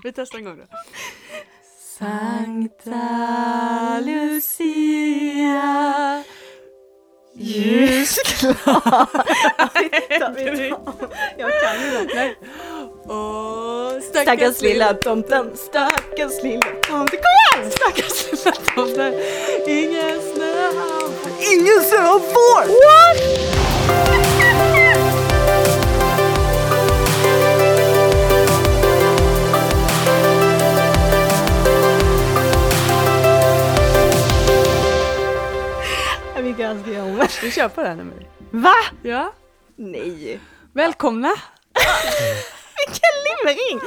Vi testar en gång då. Sankta Lucia Ljusklar Jag kan ju den. Och Stackars lilla tomten, stackars lilla tomten. Kom igen! stackars lilla tomten. Ingen snö han får. Ingen snö får! What? Se om Vi kör på den Emelie. Va? Ja. Nej. Välkomna. Vilken limering!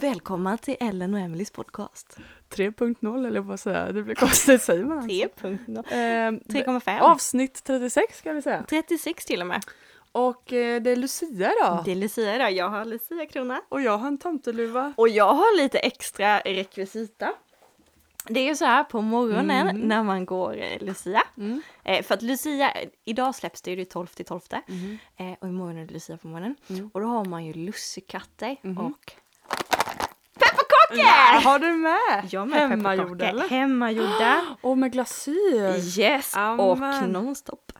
Välkomna till Ellen och Emelies podcast. 3.0 eller vad säga. Det blir konstigt säger man. 3.0. Ehm, 3,5. Avsnitt 36 ska vi säga. 36 till och med. Och eh, det är Lucia idag. Det är Lucia idag. Jag har Lucia-krona. Och jag har en tomteluva. Och jag har lite extra rekvisita. Det är ju så här på morgonen Mm. när man går eh, Lucia. Mm. Eh, för att Lucia, idag släpps det ju det 12 till 12. Mhm. Eh, och imorgon är det Lucia på morgonen. Mm. Och då har man ju lussekatter Mhm. och pepparkakor! Har du med? Jag med Hemmagjorda eller? Hemmagjorda. Och med glasyr. Yes, Amen. och nonstop.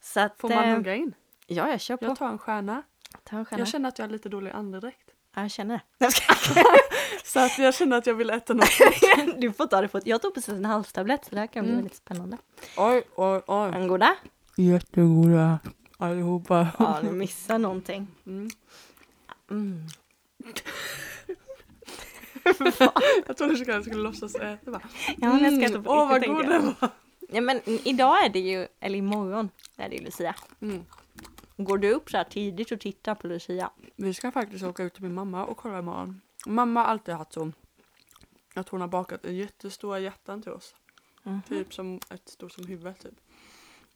Så att, Får man eh, hugga in? Ja, jag kör på. Jag tar en stjärna. Ta en stjärna. Jag känner att jag har lite dålig andedräkt. Ja, jag känner det. Så att jag känner att jag vill äta något. du får ta det på Jag tog precis en halstablett så det här kan bli Mm. väldigt spännande. Oj, oj, oj. En goda? Jättegoda allihopa. Ja, du missar någonting. Mm. Mm. Jag trodde att jag skulle låtsas äta bara. Ja, men jag ska äta på Åh vad god den var. Ja, men idag är det ju, eller imorgon är det ju Lucia. Mm. Går du upp så här tidigt och tittar på Lucia? Vi ska faktiskt åka ut till min mamma och kolla imorgon. Mamma har alltid haft så att hon har bakat jättestora hjärtan till oss. Mhm. Typ som ett stort som huvudet typ.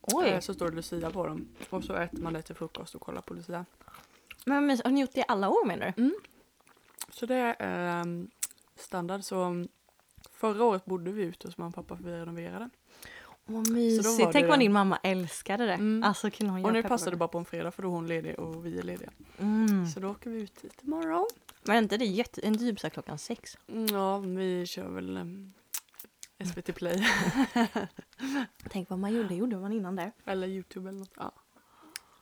Oj! Eh, Så står det Lucia på dem. Och så äter man det till frukost och kollar på Lucia. Men, har ni gjort det i alla år menar du? Så det är ehm, standard. Så förra året bodde vi ute hos mamma och pappa för vi renoverade. Vad Så mysigt. då var Tänk det- vad din mamma älskade det. Mm. Alltså kunde hon Och nu passar det bara på en fredag för då är hon ledig och vi är lediga. Mm. Så då åker vi ut hit imorgon. Men är inte det jätte, en typ så klockan sex? Mm, Ja, vi kör väl um, SVT Play Tänk vad man gjorde, gjorde man innan där. eller Youtube eller något. Ja.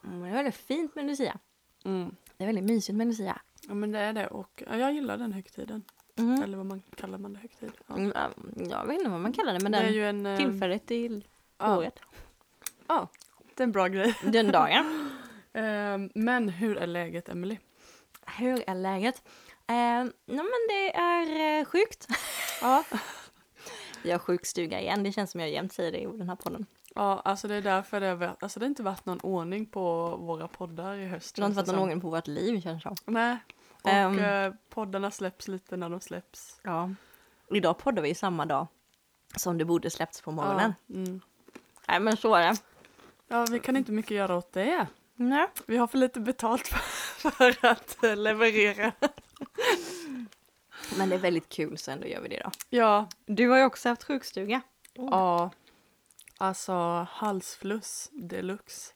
Mm, det är väldigt fint med Lucia. Mm. Det är väldigt mysigt med Lucia. ja, men det är det och ja, jag gillar den högtiden. Mm. Eller vad man kallar man det högtid. Ja. Mm, ja, Jag vet inte vad man kallar det, men det är den ju en, ehm, tillfället i ja, året. ja, det är en bra grej. Den dagen. Ehm, men hur är läget Emily? Hur är läget? Eh, nej men det är eh, sjukt. Ja. Vi har sjukstuga igen, det känns som jag jämt säger det i den här podden. Ja, alltså det är därför det har alltså det har inte varit någon ordning på våra poddar i höst. Det har inte varit någon ordning på vårt liv känns det som. Nej. Och Ehm. eh, poddarna släpps lite när de släpps. Ja. Idag poddar vi samma dag som det borde släppts på morgonen. Ja, mm. Nej men så är det. ja, vi kan inte mycket göra åt det. Nej. Vi har för lite betalt för, för att eh, leverera. Men det är väldigt kul så ändå gör vi det då. Ja, Du har ju också haft sjukstuga. ja. Alltså halsfluss deluxe.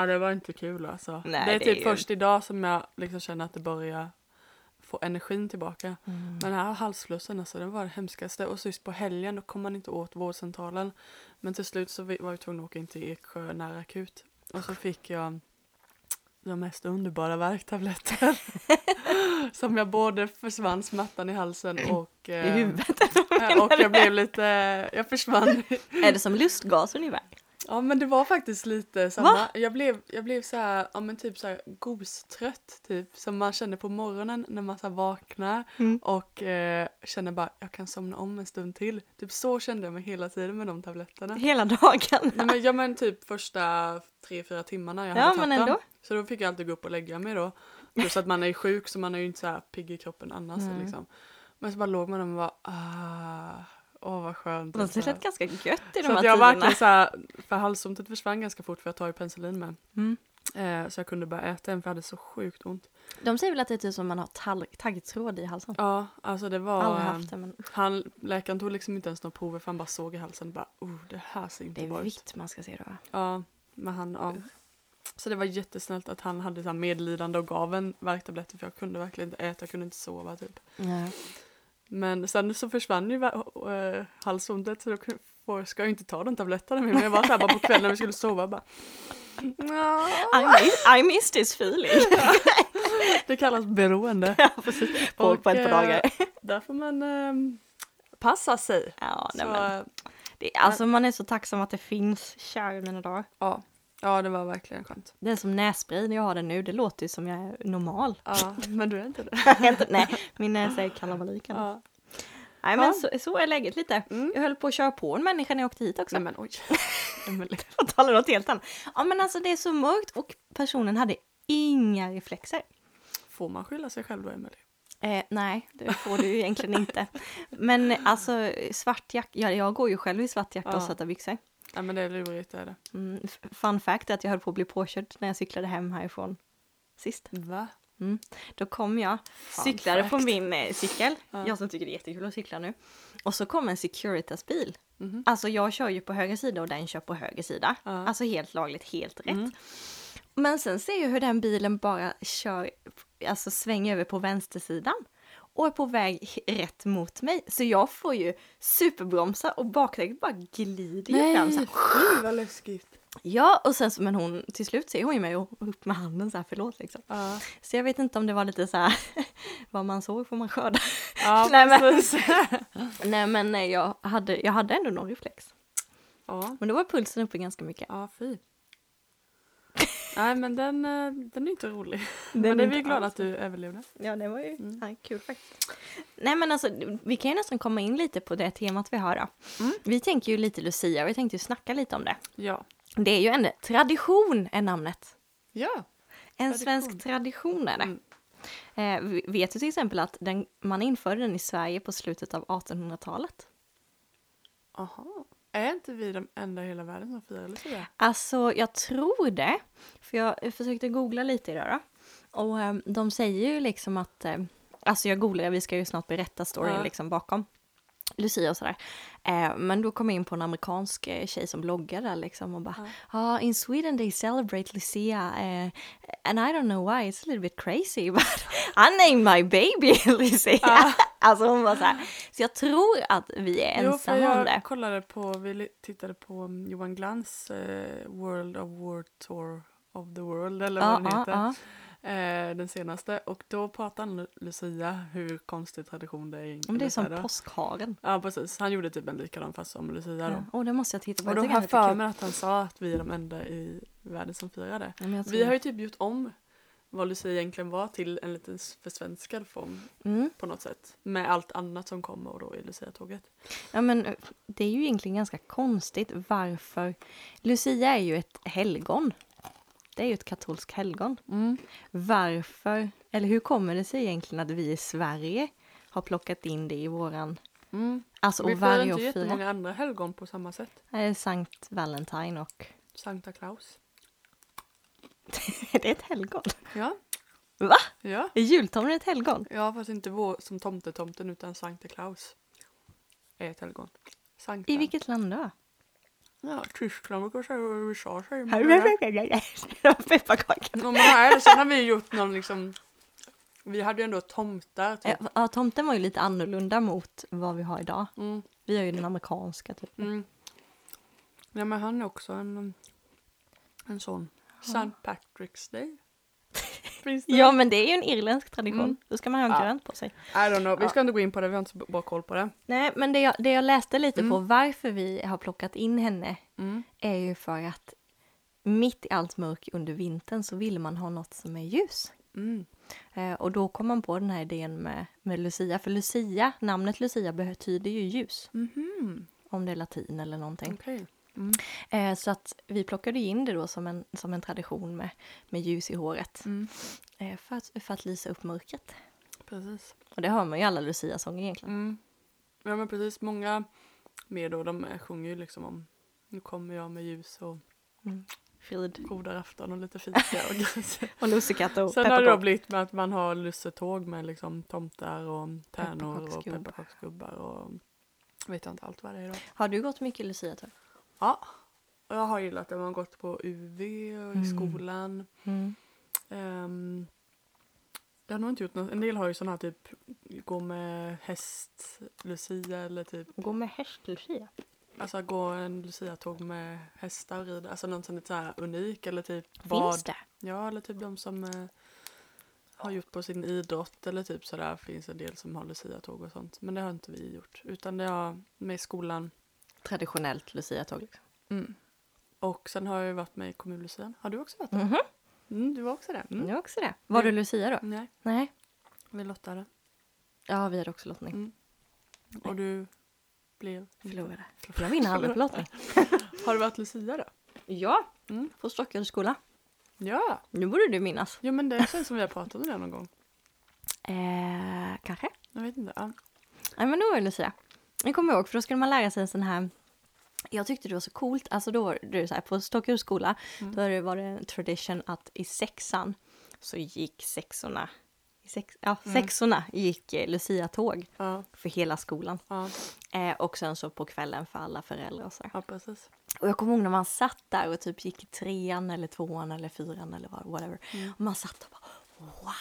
Ja, det var inte kul alltså. Nej, det är det typ är ju- först idag som jag liksom känner att det börjar få energin tillbaka. Mm. Men den här halsflussen alltså, den var det hemskaste. Och sist på helgen då kom man inte åt vårdcentralen. Men till slut så vi- var jag tvungen att åka in till Eksjö nära akut. Och så fick jag de mest underbara värktabletter. som jag både försvann smärtan i halsen och, I eh, huvudet. och jag blev lite, jag försvann. är det som lustgas ungefär? Ja men det var faktiskt lite samma. Jag blev, jag blev så här, ja men typ så här gostrött typ. Som man känner på morgonen när man så vaknar Mm. och eh, känner bara jag kan somna om en stund till. Typ så kände jag mig hela tiden med de tabletterna. Hela dagen? Nej, men, ja men typ första tre, fyra timmarna jag Ja, hade men tagit dem. ändå. Så då fick jag alltid gå upp och lägga mig då. Plus att man är sjuk så man är ju inte så här pigg i kroppen annars Nej. liksom. Men så bara låg man där och bara ah, åh vad skönt. Det alltså. lät ganska gött i de Så här att jag tiderna. verkligen så här, för halsontet försvann ganska fort för jag tar ju penicillin med. Mm. Eh, så jag kunde bara äta en för jag hade så sjukt ont. De säger väl att det är typ som man har tall- taggtråd i halsen? Ja, alltså det var... Aldrig haft det men Han, läkaren tog liksom inte ens några prover för han bara såg i halsen och bara oh det här ser inte det är bra ut. vitt man ska se då. va? Ja, men han, ja. Så det var jättesnällt att han hade så medlidande och gav en värktabletter för jag kunde verkligen inte äta, jag kunde inte sova typ. Ja. Men sen så försvann ju äh, halsondet så då får- ska jag inte ta de tabletterna mer. Men jag var så här bara på kvällen när vi skulle sova bara. I, miss, I miss this feeling. Det kallas beroende. ja, precis. På, Och, på ett par eh, dagar. Där får man ehm, passa sig. Ja, nej, Så, men, det, alltså man är så tacksam att det finns kär i mina dagar. ja. Ja, det var verkligen skönt. Det är som nässpray när jag har den nu, det låter ju som jag är normal. Ja, men du är inte det. Nej, min näsa är kalabaliken. Ja. Nej men så, så är läget lite. Mm. Jag höll på att köra på en människa när jag åkte hit också. Nej men oj. Emelie. På tal om något helt annat. Ja men alltså det är så mörkt och personen hade inga reflexer. Får man skylla sig själv då Emelie? Eh, nej, det får du ju egentligen inte. Men alltså svart jacka, ja, jag går ju själv i svart jacka och Ja. svarta byxor. Nej men det är lurigt det är det. Mm, fun fact är att jag höll på att bli påkörd när jag cyklade hem härifrån sist. Va? Då kom jag, Fun cyklade på fact. min eh, cykel, Ja. jag som tycker det är jättekul att cykla nu. Och så kom en Securitas-bil. Mhm. Alltså jag kör ju på höger sida och den kör på höger sida. Ja. Alltså helt lagligt, helt rätt. Mm. Men sen ser jag hur den bilen bara kör, alltså svänger över på vänstersidan och är på väg rätt mot mig. Så jag får ju superbromsa och bakdäcket bara glider ju fram fy vad läskigt. Ja, och sen så, men hon, till slut ser hon ju mig och upp med handen så här, förlåt liksom. Ja, Så jag vet inte om det var lite så här, vad man såg får man skörda. ja Nej, men-. Nej men nej, jag hade, jag hade ändå någon reflex. ja, Men då var pulsen uppe ganska mycket. ja fy. Nej men den, eh, den är inte rolig. Den men är vi glada att du överlevde. Ja, det var ju Mm. ja, kul faktiskt. Nej, men alltså, vi kan ju nästan komma in lite på det temat vi har då. Mm. Vi tänker ju lite Lucia, vi tänkte ju snacka lite om det. Ja. Det är ju en tradition är namnet. Ja. En Tradition. svensk tradition är det. Mm. Eh, vet du till exempel att den, man införde den i Sverige på slutet av 1800-talet? Aha. Är inte vi de enda i hela världen som firar Lucia? Alltså, jag tror det. För jag försökte googla lite idag då. Och eh, de säger ju liksom att, eh, alltså jag googlade, vi ska ju snart berätta storyn Ja. liksom bakom Lucia och sådär. Eh, men då kom jag in på en amerikansk eh, tjej som bloggar där liksom och bara, ja, ah, in Sweden they celebrate Lucia eh, and I don't know why, it's a little bit crazy but I named my baby Lucia. Ja. alltså hon var så här. Så jag tror att vi är Jo, ensamma om jag det. kollade på, vi tittade på um, Johan Glans eh, World of War Tour of the World eller vad Ja, den heter. ja. Eh, den senaste. Och då pratade Lucia hur konstig tradition det är. Men det är som då. påskharen. Ja precis, han gjorde typ en likadan fast som Lucia då. Ja. Och det måste jag titta på. Och då har jag för mig att han sa att vi är de enda i världen som firar det. Ja, Vi har ju typ gjort om vad Lucia egentligen var till en liten försvenskad form Mm. på något sätt. Med allt annat som kommer och då i Lucia-tåget. Ja, men eh, det är ju egentligen ganska konstigt varför. Lucia är ju ett helgon. Det är ju ett katolskt helgon. Varför, eller hur kommer det sig egentligen att vi i Sverige har plockat in det i våran, Mm. alltså Vi varje inte jättemånga andra helgon på samma sätt. Eh, Sankt Valentine och Sankta Claus. är det ett helgon? Ja. Va? Ja. Är jultomten ett helgon? Ja, fast inte vår som tomtetomten utan Sankta Claus. Är ett helgon. Sankta. I vilket land då? Ja, Tyskland brukar säga och USA säger man det. Pepparkaka. Ja, men här, sen har vi gjort någon liksom Vi hade ju ändå tomtar typ. Ja, tomten var ju lite annorlunda mot vad vi har idag. Mm, Vi har ju den amerikanska typ. mm. Ja men han är också en En sån St. Patrick's Day? Ja, men det är ju en irländsk tradition. Mm. Då ska man ha Ja. grönt på sig. I don't know, vi Ja. ska inte gå in på det, vi har inte så bra koll på det. Nej, men det jag, det jag läste lite Mm. på varför vi har plockat in henne Mm. är ju för att mitt i allt mörk under vintern så vill man ha något som är ljus. Mm. Eh, och då kom man på den här idén med, med Lucia. För Lucia, namnet Lucia betyder ju ljus. Mhm, Om det är latin eller någonting. okej. Mm. Eh, så att vi plockade in det då som en, som en tradition med, med ljus i håret. Mm. Eh, för, att, för att lysa upp mörkret. Precis. Och det hör man ju i alla Lucia-sånger egentligen. Mm. Ja men precis, många mer då, de eh, sjunger ju liksom om Nu kommer jag med ljus och Mm. Frid. goda afton och lite fika och grejer. Och lussekatt och Sen har det då blivit med att man har lussetåg med liksom tomtar och tärnor och Pepparkaksgubbar. pepparkaksgubbar och vet jag inte allt vad det är då. Har du gått mycket Lucia-tåg? Ja, Och jag har gillat det. Man har gått på UV och i Mm. skolan. Ehm, jag har nog inte gjort något. En del har ju sådana här typ gå med häst, Lucia eller typ Gå med häst-Lucia. alltså gå en Lucia-tåg med hästar och rida. Alltså något som är så här unik eller typ. Finns det? Ja, eller typ de som eh, har gjort på sin idrott eller typ sådär. Finns en del som har Lucia-tåg och sånt. Men det har inte vi gjort. Utan det har med skolan. Traditionellt Lucia-tåg. Liksom. Mm. Och sen har jag varit med i kommunlucian. Har du också varit det? Mhm. Mm, du var också det? Mm. Jag har också det. Var du Lucia då? Nej, Nej. vi lottade. Ja, vi hade också lottning. Mm. Och du blev... Förlorade. Jag vinner aldrig på lottning. Har du varit Lucia då? Ja, Mm. på Stockholms skola. Ja. Nu borde du minnas. Jo men det känns som vi har pratat om det någon gång. Eh, kanske. Jag vet inte. Ja. Nej, men då var det Lucia. Jag kommer ihåg, för då skulle man lära sig en sån här... Jag tyckte det var så coolt. Alltså då var det så här, på Stockholms skola, Mm. då var det- en tradition att i sexan så gick sexorna... Sex, ja, Mm. sexorna gick eh, Lucia-tåg Ja, för hela skolan. ja, Eh, och sen så på kvällen för alla föräldrar och så. där. ja precis. Och jag kommer ihåg när man satt där och typ gick i trean eller tvåan eller fyran eller whatever. Mm. Och man satt och bara wow,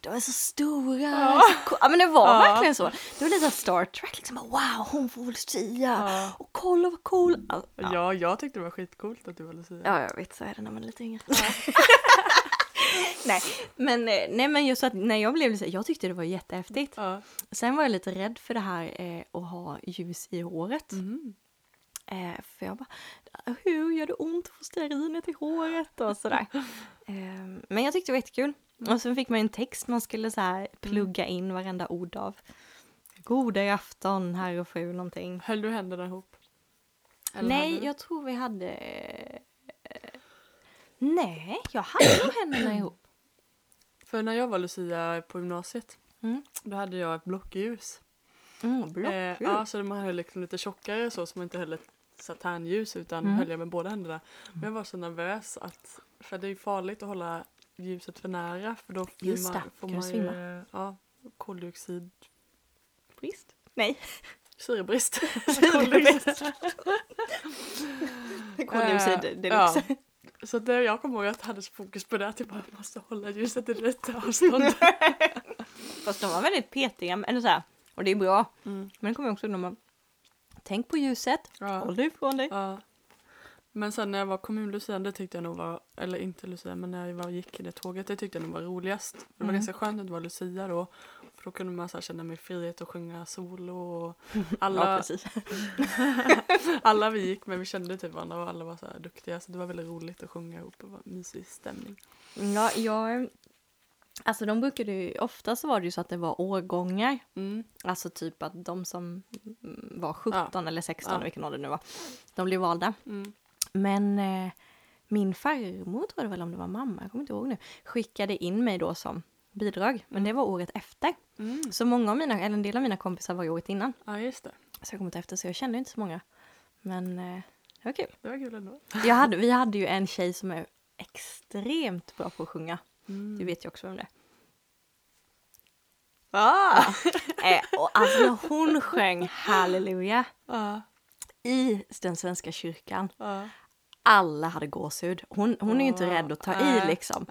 de är så stora. Ja, så ja men det var Ja. verkligen så. Det var lite Star Trek liksom. Wow, hon får Lucia. Ja. Och kolla vad cool. Ja, ja. Ja, jag tyckte det var skitcoolt att du var Lucia. ja, jag vet så är det när man är lite yngre. nej, men, eh, nej men just att när jag blev Lucia, jag tyckte det var jättehäftigt. Sen var jag lite rädd för det här eh, att ha ljus i håret. Mhm. Eh, för jag bara, hur gör det ont att få stearinet i håret och sådär. eh, men jag tyckte det var jättekul. Och sen fick man en text man skulle så här plugga in varenda ord av. Goda i afton, herr och fru någonting. Höll du händerna ihop? Eller Nej, du? jag tror vi hade... eh, Nej, jag hade nog händerna ihop. För när jag var Lucia på gymnasiet, Mm. då hade jag ett blockljus. Mm, Eh, blockljus. ja, så man höll liksom lite tjockare så, så man inte höll ett satänljus utan Mm. höll jag med båda händerna. Men jag var så nervös att, för det är ju farligt att hålla ljuset för nära för då Just man, det, får kan man du ju svimma? ja, koldioxid, Brist? Nej. syrebrist. Syrebrist. Eh, Koldioxid deluxe. ja. Så det, jag kommer ihåg att jag hade så fokus på det, att jag bara måste hålla ljuset i rätt avstånd. Fast de var väldigt petiga, eller så här. Och det är bra. Mm. Men det kommer jag också ihåg när man... Tänk på ljuset, Ja. håll dig ifrån dig. Ja. Men sen när jag var kommunlucian, det tyckte jag nog var, eller inte lucia, men när jag var, gick i det tåget, det tyckte jag nog var roligast. Det var Mm. ganska skönt att vara lucia då, för då kunde man så känna mig frihet och sjunga solo och alla, Ja, alla vi gick med, vi kände typ varandra och alla var så här duktiga, så det var väldigt roligt att sjunga ihop och var mysig stämning. Ja, jag... Alltså de brukade ju, ofta så var det ju så att det var årgångar. Mm. Alltså typ att de som mm, var 17 eller 16, Ja. vilken ålder det nu var, de blev valda. Mm. Men eh, min farmor, tror jag väl om det var mamma, jag kommer inte ihåg nu, skickade in mig då som bidrag. Men det var året efter. Mm. Så många av mina, eller en del av mina kompisar var ju året innan. Ja, just det. Så jag kom inte efter, så jag kände inte så många. Men eh, det var kul. Det var kul ändå. Jag hade, vi hade ju en tjej som är extremt bra på att sjunga. Mm. Du vet ju också vem det är. Ah! Eh, och alltså hon sjöng Halleluja Ja, i den svenska kyrkan. ja, Alla hade gåshud. Hon, hon är ju inte rädd att ta i liksom.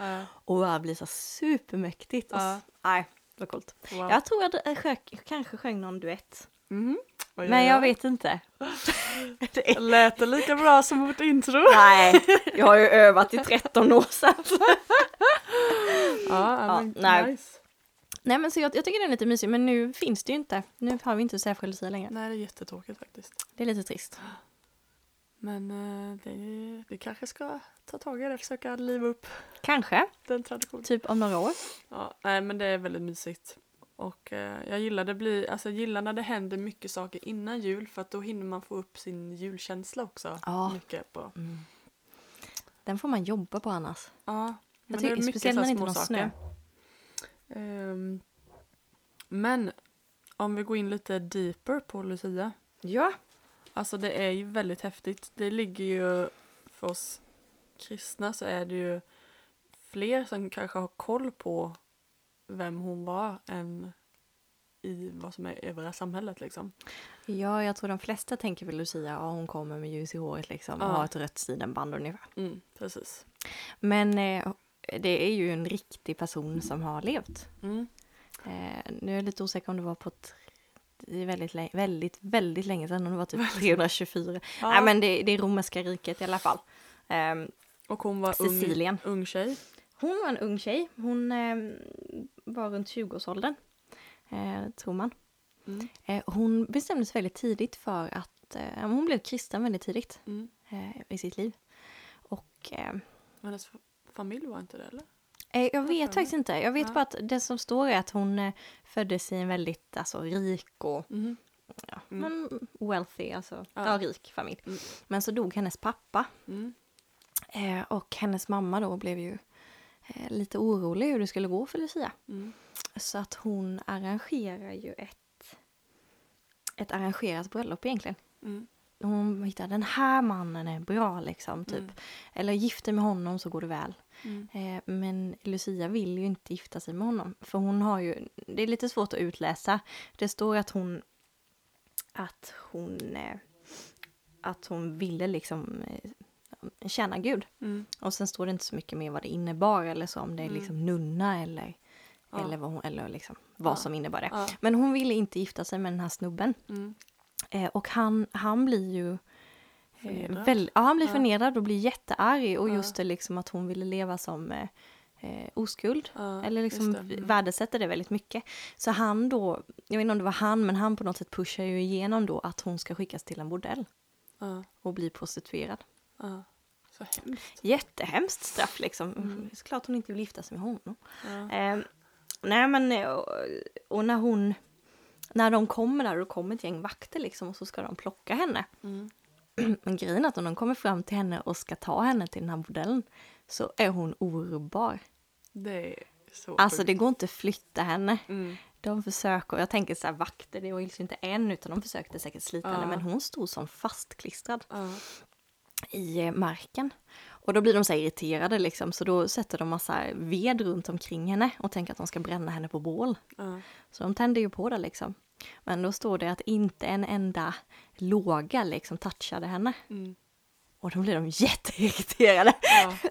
Och bara blir så supermäktigt. Och, s- Nej, det var coolt. Wow. Jag tror jag d- sjö, kanske sjöng någon duett. Gör Men jag vet inte. Det är- Lät det lika bra som vårt intro? Nej, jag har ju övat i 13 år sedan. Ja, Ja, nej. nice. Nej men så jag, jag tycker den är lite mysig men nu finns det ju inte. Nu har vi inte Lucia längre. Nej, det är jättetråkigt faktiskt. Det är lite trist. Men eh, det, det kanske ska ta tag i det, försöka liva upp Kanske, den traditionen. typ om några år. Ja, nej, men det är väldigt mysigt. Och eh, jag gillar det bli, alltså jag gillar när det händer mycket saker innan jul för att då hinner man få upp sin julkänsla också. Ja. Mycket på. Mm. Den får man jobba på annars. Ja, men det är mycket speciellt när det inte är någon snö. saker. Ehm, men om vi går in lite deeper på Lucia. Ja. Alltså det är ju väldigt häftigt. Det ligger ju för oss kristna så är det ju fler som kanske har koll på vem hon var än i vad som är övriga samhället liksom. Ja, jag tror de flesta tänker väl Lucia, ja hon kommer med ljus i håret liksom och Ja. har ett rött sidenband ungefär. Mm, precis. Men eh, det är ju en riktig person som har levt. Mm. Eh, nu är jag lite osäker om det var på det är väldigt, länge, väldigt, väldigt länge sedan, det var typ 324. Ja. Nej men det, det är romerska riket i alla fall. Ehm, Och hon var Sicilien. ung, ung tjej. Hon var en ung tjej. Hon eh, var runt 20-årsåldern, eh, tror man. Mm. Eh, hon bestämde sig väldigt tidigt för att... Eh, hon blev kristen väldigt tidigt Mm. i sitt liv. Och eh, hennes fa- familj var inte det eller? Eh, jag vet faktiskt inte. Jag vet Ja. bara att det som står är att hon eh, föddes i en väldigt alltså, rik och Mhm. ja, Mm. men wealthy, alltså Ja. ja. rik familj. Mm. Men så dog hennes pappa. Mm. Eh, och hennes mamma då blev ju eh, lite orolig hur det skulle gå för Lucia. Mm. Så att hon arrangerar ju ett, ett arrangerat bröllop egentligen. Mm. Hon hittar den här mannen är bra liksom, typ. Mm. Eller gifter med honom så går det väl. Mm. Eh, men Lucia vill ju inte gifta sig med honom. För hon har ju, det är lite svårt att utläsa. Det står att hon, att hon, eh, att hon ville liksom eh, tjäna Gud. Mm. Och sen står det inte så mycket mer vad det innebar eller så, om det är Mm. liksom nunna eller, Ja. eller, vad, hon, eller liksom vad Ja. som innebar det. Ja. Men hon ville inte gifta sig med den här snubben. Eh, och han, han blir ju... Eh, väl, ja, han blir Ja. förnedrad och blir jättearg. Och Ja. just det liksom att hon ville leva som eh, eh, oskuld. Ja, Eller liksom det. Mm. värdesätter det väldigt mycket. Så han då, jag vet inte om det var han, men han på något sätt pushar ju igenom då att hon ska skickas till en bordell och bli prostituerad. Ja. Så hemskt. Jättehemskt straff liksom. Mm. Det är klart hon inte vill gifta sig med honom. Eh, nej men, eh, och, och när hon, när de kommer där, och kommer ett gäng vakter liksom och så ska de plocka henne. Mm. Men grejen är att om de kommer fram till henne och ska ta henne till den här modellen så är hon orubbbar. Det är så Alltså sjukt. det går inte att flytta henne. Mm. De försöker, jag tänker så här vakter, det var ju inte en utan de försökte säkert slita henne men hon stod som fastklistrad Ja. i eh, marken. Och då blir de så irriterade liksom så då sätter de massa ved runt omkring henne och tänker att de ska bränna henne på bål. Ja. Så de tänder ju på det liksom. Men då står det att inte en enda låga liksom touchade henne. Mm. Och då blir de jätteirriterade. Ja.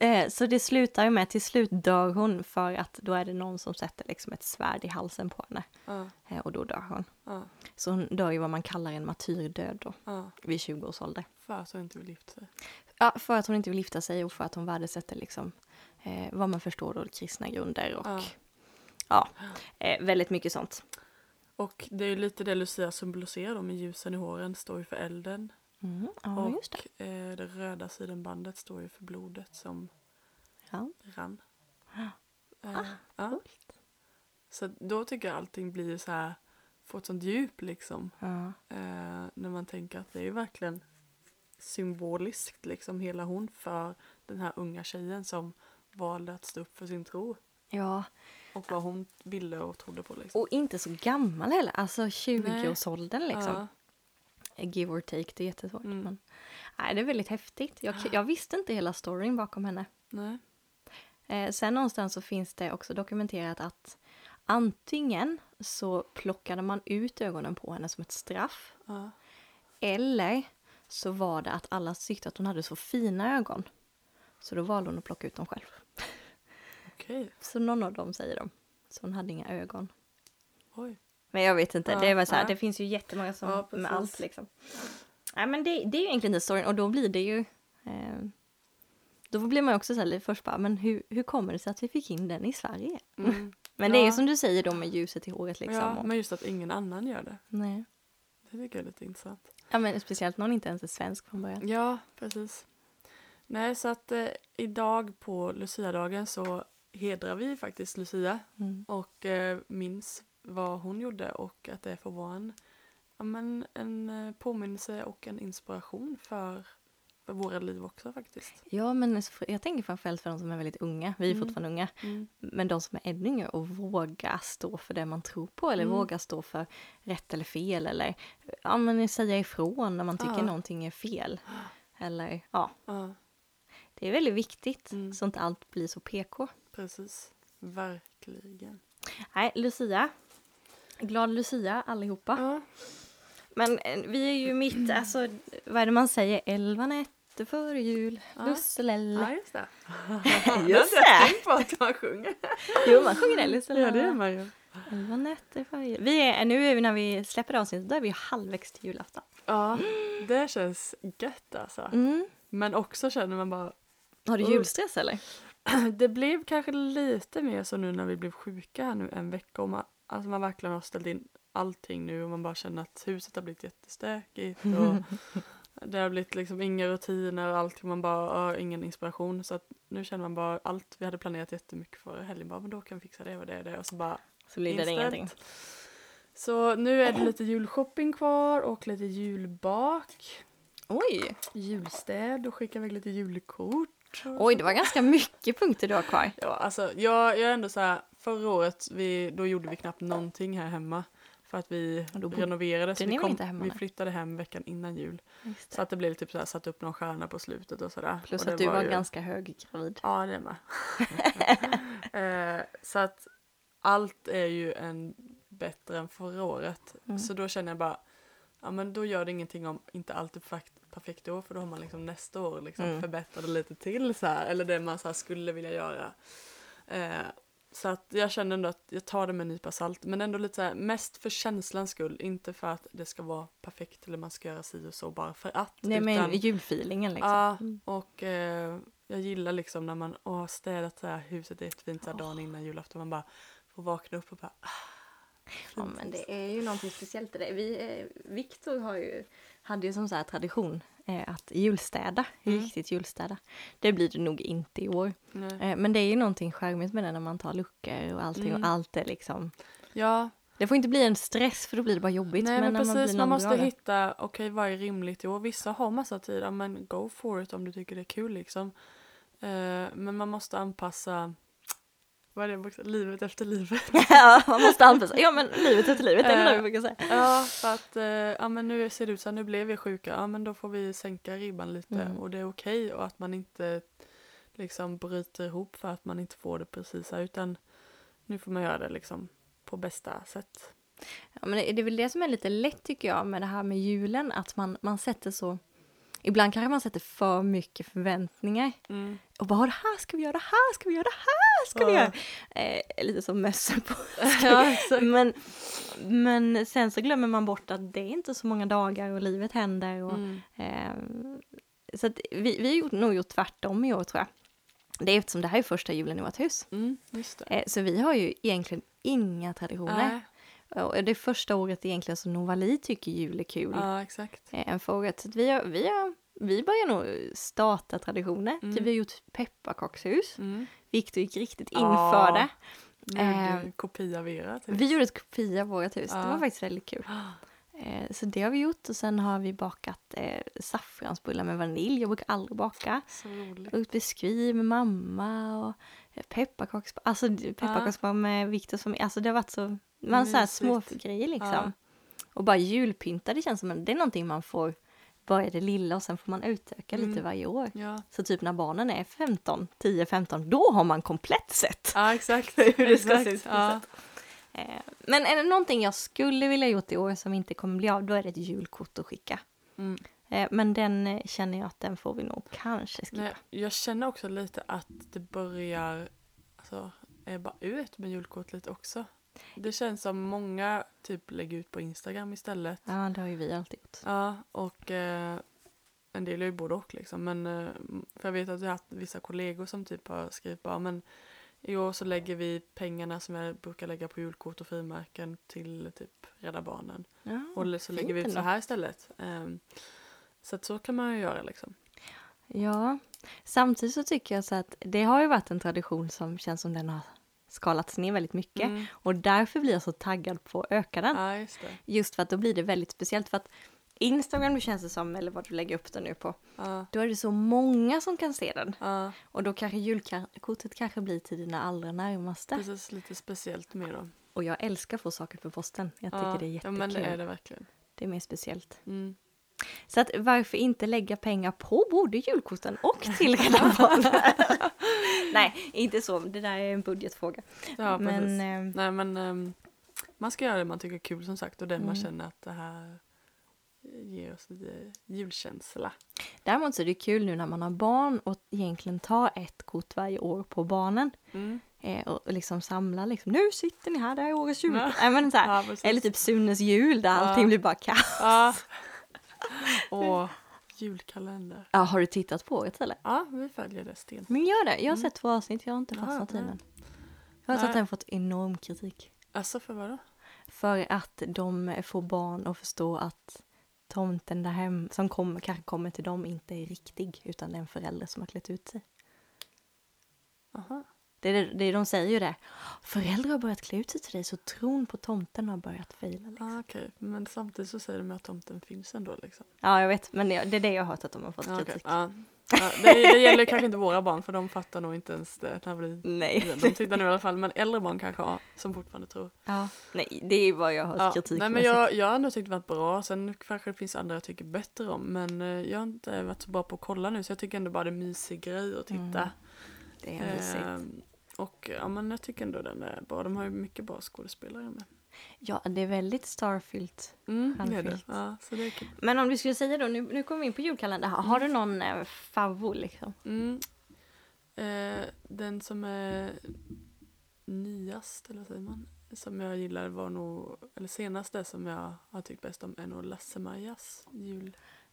Eh, Så det slutar ju med, till slut dör hon för att då är det någon som sätter liksom ett svärd i halsen på henne. Ja. Eh, Och då dör hon. Ja. Så hon dör ju vad man kallar en martyrdöd då, vid 20 års ålder. För att hon inte vill gifta sig. Ja, för att hon inte vill gifta sig och för att hon värdesätter liksom, eh, vad man förstår då, kristna grunder och Ja. ja, eh, väldigt mycket sånt. Och det är ju lite det Lucia symboliserar då med ljusen i håren står ju för elden. Mm, ja, och det. eh, det röda sidenbandet står ju för blodet som Ja. rann. Ah, Eh, ja. Så då tycker jag allting blir så här, får ett sånt djup liksom. Ja. Eh, när man tänker att det är ju verkligen symboliskt liksom hela hon för den här unga tjejen som valde att stå upp för sin tro. ja, Och vad hon ville och trodde på liksom. och inte så gammal heller, alltså 20-årsåldern liksom. Ja. Give or take, det är jättesvårt. Mm. Men, nej, det är väldigt häftigt. Jag, jag visste inte hela storyn bakom henne. Nej. Eh, sen någonstans så finns det också dokumenterat att antingen så plockade man ut ögonen på henne som ett straff. Ja. Eller så var det att alla tyckte att hon hade så fina ögon. Så då valde hon att plocka ut dem själv. Okej. Så någon av dem säger de. Så hon hade inga ögon. Oj. Men jag vet inte, Ja, det, väl så här, ja. det finns ju jättemånga som Ja, med allt liksom. Nej men det, det är ju egentligen den storyn och då blir det ju eh, Då blir man ju också så här lite först bara, men hur, hur kommer det sig att vi fick in den i Sverige? Mm. Men det är ju som du säger då med ljuset i håret liksom. Ja, och, men just att ingen annan gör det. nej. Det tycker jag är lite intressant. ja men speciellt någon inte ens är svensk från början. Ja, precis. Nej, så att eh, idag på Lucia-dagen så hedrar vi faktiskt Lucia Mm. och eh, minns vad hon gjorde och att det får vara en, ja, men en eh, påminnelse och en inspiration för, för våra liv också faktiskt. Ja men jag tänker framförallt för de som är väldigt unga, vi är Mm. fortfarande unga, Mm. men de som är ännu yngre och våga stå för det man tror på eller Mm. våga stå för rätt eller fel eller ja, men säga ifrån när man tycker Ja. någonting är fel. Eller ja, Ja, det är väldigt viktigt Mm. så inte allt blir så PK. Precis. Verkligen. Nej, Lucia, Glad Lucia allihopa. Ja. Men eh, vi är ju mitt, alltså vad är det man säger? Elva nätter före jul, Ja. ja, Lusselelle. just det. Just Jag det. inte tänkt på att man sjunger. Jo, man sjunger det. Lusselelle. Ja, det är man ju. Elva nätter före jul. Vi är, nu är vi när vi släpper avsnittet, då är vi halvvägs till julafton. Ja, det känns gött alltså. Mm. Men också känner man bara, Har du julstress eller? det blev kanske lite mer så nu när vi blev sjuka här nu en vecka och man, alltså man verkligen har ställt in allting nu och man bara känner att huset har blivit jättestökigt och det har blivit liksom inga rutiner och allting, man bara har ingen inspiration så att nu känner man bara allt vi hade planerat jättemycket för helgen bara men då kan vi fixa det och det och det och så bara Så blir det ingenting. Så nu är det lite julshopping kvar och lite julbak, Oj! julstäd och skicka iväg lite julkort. Oj, det var ganska mycket punkter du har kvar. Ja, alltså jag, jag är ändå så här, förra året, vi, då gjorde vi knappt någonting här hemma. För att vi renoverade, så vi, kom, vi flyttade hem veckan innan jul. Så att det blev typ så här, satt upp någon stjärna på slutet och sådär. Plus och att du var, ju- ganska höggravid. Ja, det med. eh, så att allt är ju en bättre än förra året. Mm. Så då känner jag bara, ja men då gör det ingenting om inte allt är perfekt, perfekt i år för då har man liksom nästa år liksom Mm. förbättrat det lite till så här, eller det man så skulle vilja göra. Eh, så att jag känner ändå att jag tar det med en nypa salt men ändå lite så här, mest för känslans skull, inte för att det ska vara perfekt eller man ska göra si och så bara för att. Nej, men utan- julfeelingen liksom. Ja, Mm. och eh, jag gillar liksom när man åh, har städat så här, huset jättefint så här, dagen innan julafton. Man bara får vakna upp och bara... Ah, Ja, men det är ju någonting speciellt i det. Vi, eh, Viktor har ju, hade ju som så tradition eh, att julstäda, Mm. riktigt julstäda. Det blir det nog inte i år. Eh, men det är ju någonting charmigt med det när man tar luckor och allting Mm. och allt är liksom. Ja, Det får inte bli en stress för då blir det bara jobbigt. nej men, man, precis. Man, någon måste bra hitta, okej vad är rimligt i år? Vissa har massa tid, men go for it om du tycker det är kul liksom. Eh, men man måste anpassa, vad är det, också? livet efter livet. ja, man måste anpassa. Ja, men livet efter livet, det är Eh, det vi brukar säga. Ja, för att eh, ja, men nu ser det ut så här, nu blev vi sjuka, ja men då får vi sänka ribban lite Mm. och det är okej och att man inte liksom bryter ihop för att man inte får det precis här, utan nu får man göra det liksom på bästa sätt. Ja, men det det är väl det som är lite lätt tycker jag med det här med julen, att man, man sätter så... Ibland kanske man sätter för mycket förväntningar. Mm. Och bara, det här ska vi göra, det här ska vi göra, det här ska vi Ja. göra. Eh, lite som mössor på. ja. Men, men sen så glömmer man bort att det är inte så många dagar och livet händer. Och, Mm. eh, så att vi, vi har nog gjort tvärtom i år tror jag. Det är eftersom det här är första julen i vårt hus. Mm. Eh, så vi har ju egentligen inga traditioner. Nej, Och det är första året egentligen som Novali tycker jul är kul. ja, exakt. eh, förra året. Så vi, har, vi, har, vi börjar nog starta traditioner. Mm. Typ vi har gjort pepparkakshus. Mm. Victor gick riktigt in Ja. för det. Eh, gjorde du kopia av era till. Vi gjorde ett kopia av vårt hus. Det Ja. var faktiskt väldigt kul. Eh, så det har vi gjort och sen har vi bakat eh, saffransbullar med vanilj. Jag brukar aldrig baka. Så roligt. Och biskvi med mamma och eh, pepparkaksbar. Alltså d- pepparkaksbar med Victor som, alltså det har varit så, man så här små grejer liksom. Ja. Och bara julpynta, det känns som en, det är någonting man får börja det lilla och sen får man utöka lite Mm. varje år. Ja. Så typ när barnen är 15, 10, 15, då har man komplett sett ja, exakt. hur det ska Exakt. se ut. Men är det någonting jag skulle vilja gjort i år som inte kommer bli av, då är det ett julkort att skicka. Mm. Eh, Men den eh, känner jag att den får vi nog kanske skippa. Nej, jag känner också lite att det börjar alltså, ebba ut med julkort lite också. Det känns som många typ lägger ut på Instagram istället. Ja, det har ju vi alltid gjort. Ja, och eh, en del är ju både och liksom. Men eh, för jag vet att jag har haft vissa kollegor som typ har skrivit bara men i år så lägger vi pengarna som jag brukar lägga på julkort och frimärken till typ Rädda Barnen. Ja, Och så lägger vi ut så här istället. Ehm, så att så kan man ju göra liksom. Ja, samtidigt så tycker jag så att det har ju varit en tradition som känns som den har skalats ner väldigt mycket. Mm. Och därför blir jag så taggad på att öka den. Ja, just. Just för att då blir det väldigt speciellt. För att Instagram, känns det som, eller vad du lägger upp den nu på, Ja, då är det så många som kan se den. ja, Och då kanske julkortet kanske blir till dina allra närmaste. precis lite speciellt med då. Och jag älskar att få saker på posten. Jag tycker ja, det är Ja, jättekul. men det är det verkligen. Det är mer speciellt. Mm. Så att varför inte lägga pengar på både julkorten och till Rädda Barnen? Nej, inte så. Det där är en budgetfråga. Ja, men precis. eh, Nej men ehm, man ska göra det man tycker är kul som sagt och det man Mm. känner att det här ger oss lite julkänsla. Däremot så är det kul nu när man har barn och egentligen ta ett kort varje år på barnen. Mm. Eh, och liksom samla liksom, nu sitter ni här, det här är årets jul. Ja. Nej, men så här, Ja, eller typ Sunes jul där Ja. allting blir bara kaos. Ja. Och julkalender. Ja, har du tittat på året eller? Ja, vi följer det sten. Men gör det, jag har Mm. sett två avsnitt, jag har inte Ja, fastnat i den. Jag har hört att den fått enorm kritik. Alltså för vadå? För att de får barn att förstå att tomten där hem, som kommer, kanske kommer till dem inte är riktig utan det är en förälder som har klätt ut sig. Aha. Det det, det de säger ju det. Föräldrar har börjat klä ut sig till dig så tron på tomten har börjat fejla. Liksom. Ah, Okej, men samtidigt så säger de att tomten finns ändå liksom. Ja, jag vet, men det, det är det jag har hört att de har fått Ah, kritik. Ja. Det, det gäller kanske inte våra barn för de fattar nog inte ens det. När vi, Nej. de tittar nu i alla fall, men äldre barn kanske har, som fortfarande tror. Ja, nej, det är vad jag har Ja, kritik nej men jag, jag har ändå tyckt det varit bra, sen kanske det finns andra jag tycker bättre om men eh, jag har inte varit så bra på att kolla nu så jag tycker ändå bara det är en mysig grej att titta. Mm, Det är mysigt. Ehm, och ja men jag tycker ändå den är bra, de har ju mycket bra skådespelare med. Ja, det är väldigt starfyllt. Mm, det det. Ja, det. Men om du skulle säga då, nu, nu kommer vi in på julkalender. Har, har du någon eh, favorit liksom? Mm. Eh, den som är nyast, eller vad säger man? Som jag gillar var nog, eller senaste som jag har tyckt bäst om är nog Lasse-Majas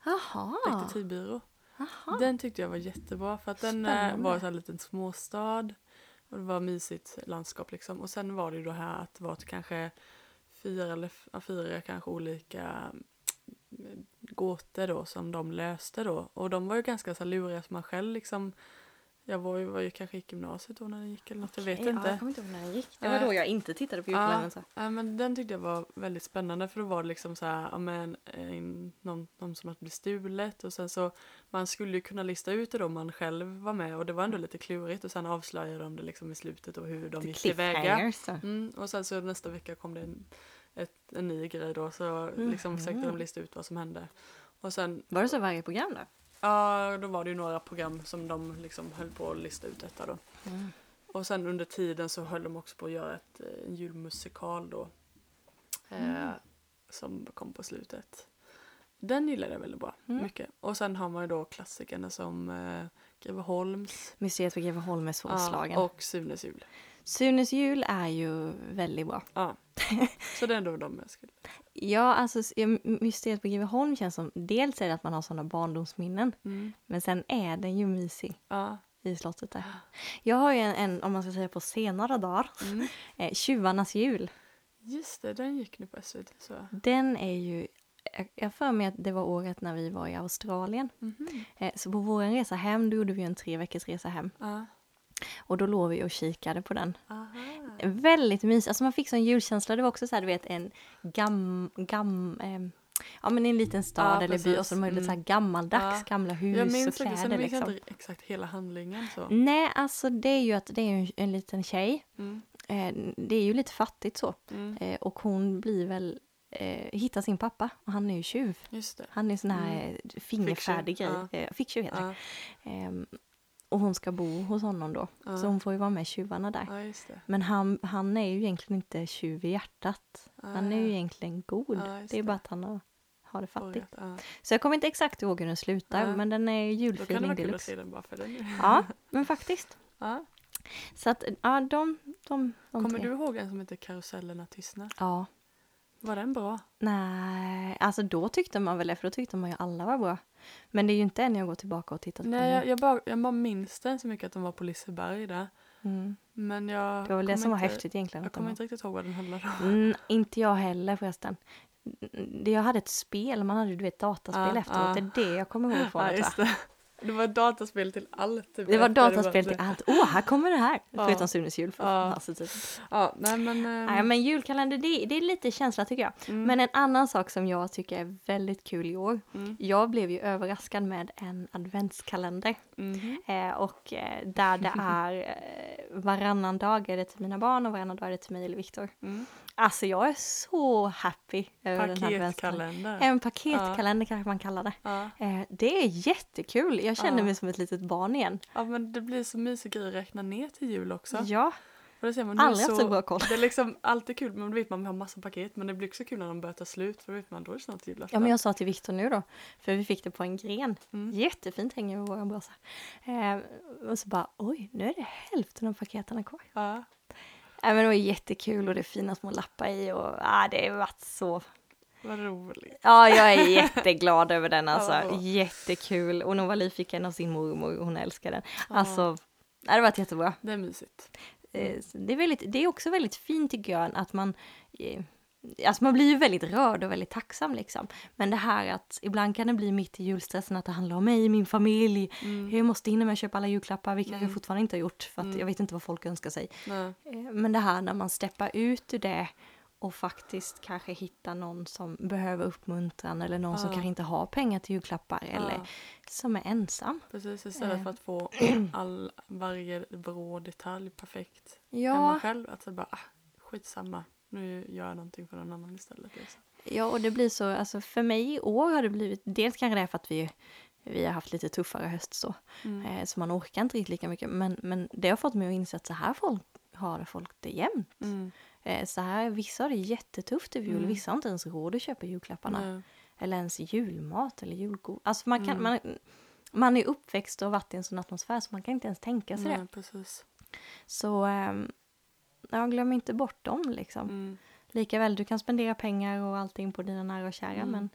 Jaha. juldetektivbyrå. Jaha. Den tyckte jag var jättebra för att den eh, Spännande. var så en liten småstad och det var mysigt landskap liksom. Och sen var det ju då här att det var kanske fyra eller ja, fyra kanske olika mm, gåtor då som de löste då. Och de var ju ganska så luriga som man själv liksom jag var ju, var ju kanske gick gymnasiet då när den gick eller något, jag vet Ja, inte. jag kommer inte ihåg när den gick. Det var Eh, då jag inte tittade på julkalendern. så. Ja, men den tyckte jag var väldigt spännande för då var det liksom så här, ja men en, någon, någon som hade blivit stulet och sen så man skulle ju kunna lista ut det då om man själv var med och det var ändå lite klurigt och sen avslöjade de det liksom i slutet och hur de The gick tillväga. Mm, och sen så nästa vecka kom det en, ett, en ny grej då så liksom försökte de lista ut vad som hände. Och sen, Var det så varje program då? ja då var det ju några program som de liksom höll på att lista ut detta då. Mm. Och sen under tiden så höll de också på att göra ett, eh, en julmusikal då. Eh, Som kom på slutet. Den gillade jag väldigt bra. Mm. Mycket. Och sen har man ju då klassikerna som eh, Greveholms. Mysteriet på Greveholm är svårslagen. Ja, och Sunes jul. Sunes jul är ju väldigt bra. Ja. Så det är ändå de jag skulle... Ja, alltså Mysteriet på Greveholm känns som, dels är det att man har sådana barndomsminnen, Mm. men sen är den ju mysig Ja. i slottet där. Jag har ju en, en om man ska säga på senare dagar, Mm. eh, Tjuvarnas jul. Just det, den gick nu på SVT så. Den är ju, jag- för mig att det var året när vi var i Australien. Mhm. Eh, så på vår resa hem, då gjorde vi en tre veckors resa hem. Ja. Och då låg vi och kikade på den. Aha. Väldigt mysigt, alltså man fick sån julkänsla. Det var också så här, du vet en gam, gam, ehm, ja men i en liten stad Ja, eller by och så de lite så här Mm. gammaldags Ja. gamla hus Jag och minns sen kläder minns jag liksom. inte exakt hela handlingen så. Nej, alltså det är ju att det är en, en liten tjej. Mm. Eh, det är ju lite fattigt så. Mm. Eh, och hon blir väl, eh, hittar sin pappa och han är ju tjuv. Just det. Han är sån här Mm. fingerfärdig grej. Eh, Ficktjuv heter det. Ja. Ehm, och hon ska bo hos honom då. Ja. Så hon får ju vara med tjuvarna där. ja, det. Men han, han är ju egentligen inte tjuv i hjärtat. Han är ju egentligen god. Ja, just det är det. bara att han har, har det fattigt. Ja. Så jag kommer inte exakt ihåg hur den slutar, Nej. men den är Då kan det julfeeling vara kul att deluxe. se den bara för den. Ja, men faktiskt. Ja. Så att, ja, de, de, de Kommer tre. du ihåg en som heter Karusellerna tystnar? Ja. Var den bra? Nej, alltså då tyckte man väl det, för då tyckte man ju alla var bra. Men det är ju inte en jag går tillbaka och tittat på Nej, jag, jag, bara, jag bara minns den så mycket att de var på Liseberg där. Mm. Men jag Det var väl det som var inte, häftigt egentligen. Jag kommer var- inte riktigt ihåg vad den handlade om. Mm, inte jag heller förresten. Mm, det- Jag hade ett spel, man hade du vet dataspel Ja, efteråt. ja. Det är det jag kommer ihåg från Ja, det. Det. Var dataspel till allt. typ, Det var dataspel till allt. Åh, här kommer det här! Ja. Förutom Sunes jul. Ja. Alltså, typ. Ja, nej men... Nej, ehm, men julkalender, det, det är lite känsla tycker jag. mm, Men en annan sak som jag tycker är väldigt kul i år. mm, Jag blev ju överraskad med en adventskalender. mhm. Eh, och eh, där det är eh, varannan dag är det till mina barn och varannan dag är det till mig eller Viktor. Alltså jag är så happy över den här adventskalendern. En paketkalender kanske man kallar det. Ja. Eh, det är jättekul. Jag känner Ja. mig som ett litet barn igen. ja, men det blir så mysig grej att räkna ner till jul också. Ja, Och det ser man, Aldrig haft så bra koll. Det är liksom alltid kul, men då vet man vi har massa paket. Men det blir också kul när de börjar ta slut, för då vet man då är det snart julafton. Ja, men jag sa till Viktor nu då, för vi fick det på en gren. Mm. Jättefint hänger med våra brasa. Eh, och så bara, oj, nu är det hälften av paketen kvar. Ja, Ja, men det var jättekul och det är fina små lappar i och ja, det har varit så... vad roligt. Ja, jag är jätteglad över den alltså. Bra. Jättekul. Och Novali fick en av sin mormor och hon älskar den. Ja. Alltså, det har varit jättebra. Det är mysigt. Eh, Det är, väldigt, det är också väldigt fint tycker jag att man eh, Alltså man blir ju väldigt rörd och väldigt tacksam liksom. Men det här att ibland kan det bli mitt i julstressen att det handlar om mig, min familj. Mm. Jag måste hinna med att köpa alla julklappar, vilket Mm. jag fortfarande inte har gjort för att Mm. jag vet inte vad folk önskar sig. Nej. Eh, Men det här när man steppar ut ur det och faktiskt kanske hittar någon som behöver uppmuntran eller någon som Ja. kanske inte har pengar till julklappar eller Ja, som är ensam. precis, istället Eh. för att få all, varje vrå detalj perfekt hemma Ja, själv. Att så bara, ah, skitsamma, nu gör jag någonting för någon annan istället. Liksom. Ja, och det blir så, alltså för mig i år har det blivit, dels kanske det är för att vi, vi har haft lite tuffare höst så, Mm. eh, så man orkar inte riktigt lika mycket, men, men det har fått mig att inse att så här folk har det folk det jämt. Mm. Eh, så här, vissa har det jättetufft över jul, Mm. vissa har inte ens råd att köpa julklapparna, eller ens julmat eller julgod. Alltså man kan, Mm. man, man är uppväxt och varit i en sån atmosfär så man kan inte ens tänka sig det. Nej, precis. Så ehm, ja, glöm inte bort dem liksom. Mm. Likaväl, du kan spendera pengar och allting på dina nära och kära Mm. men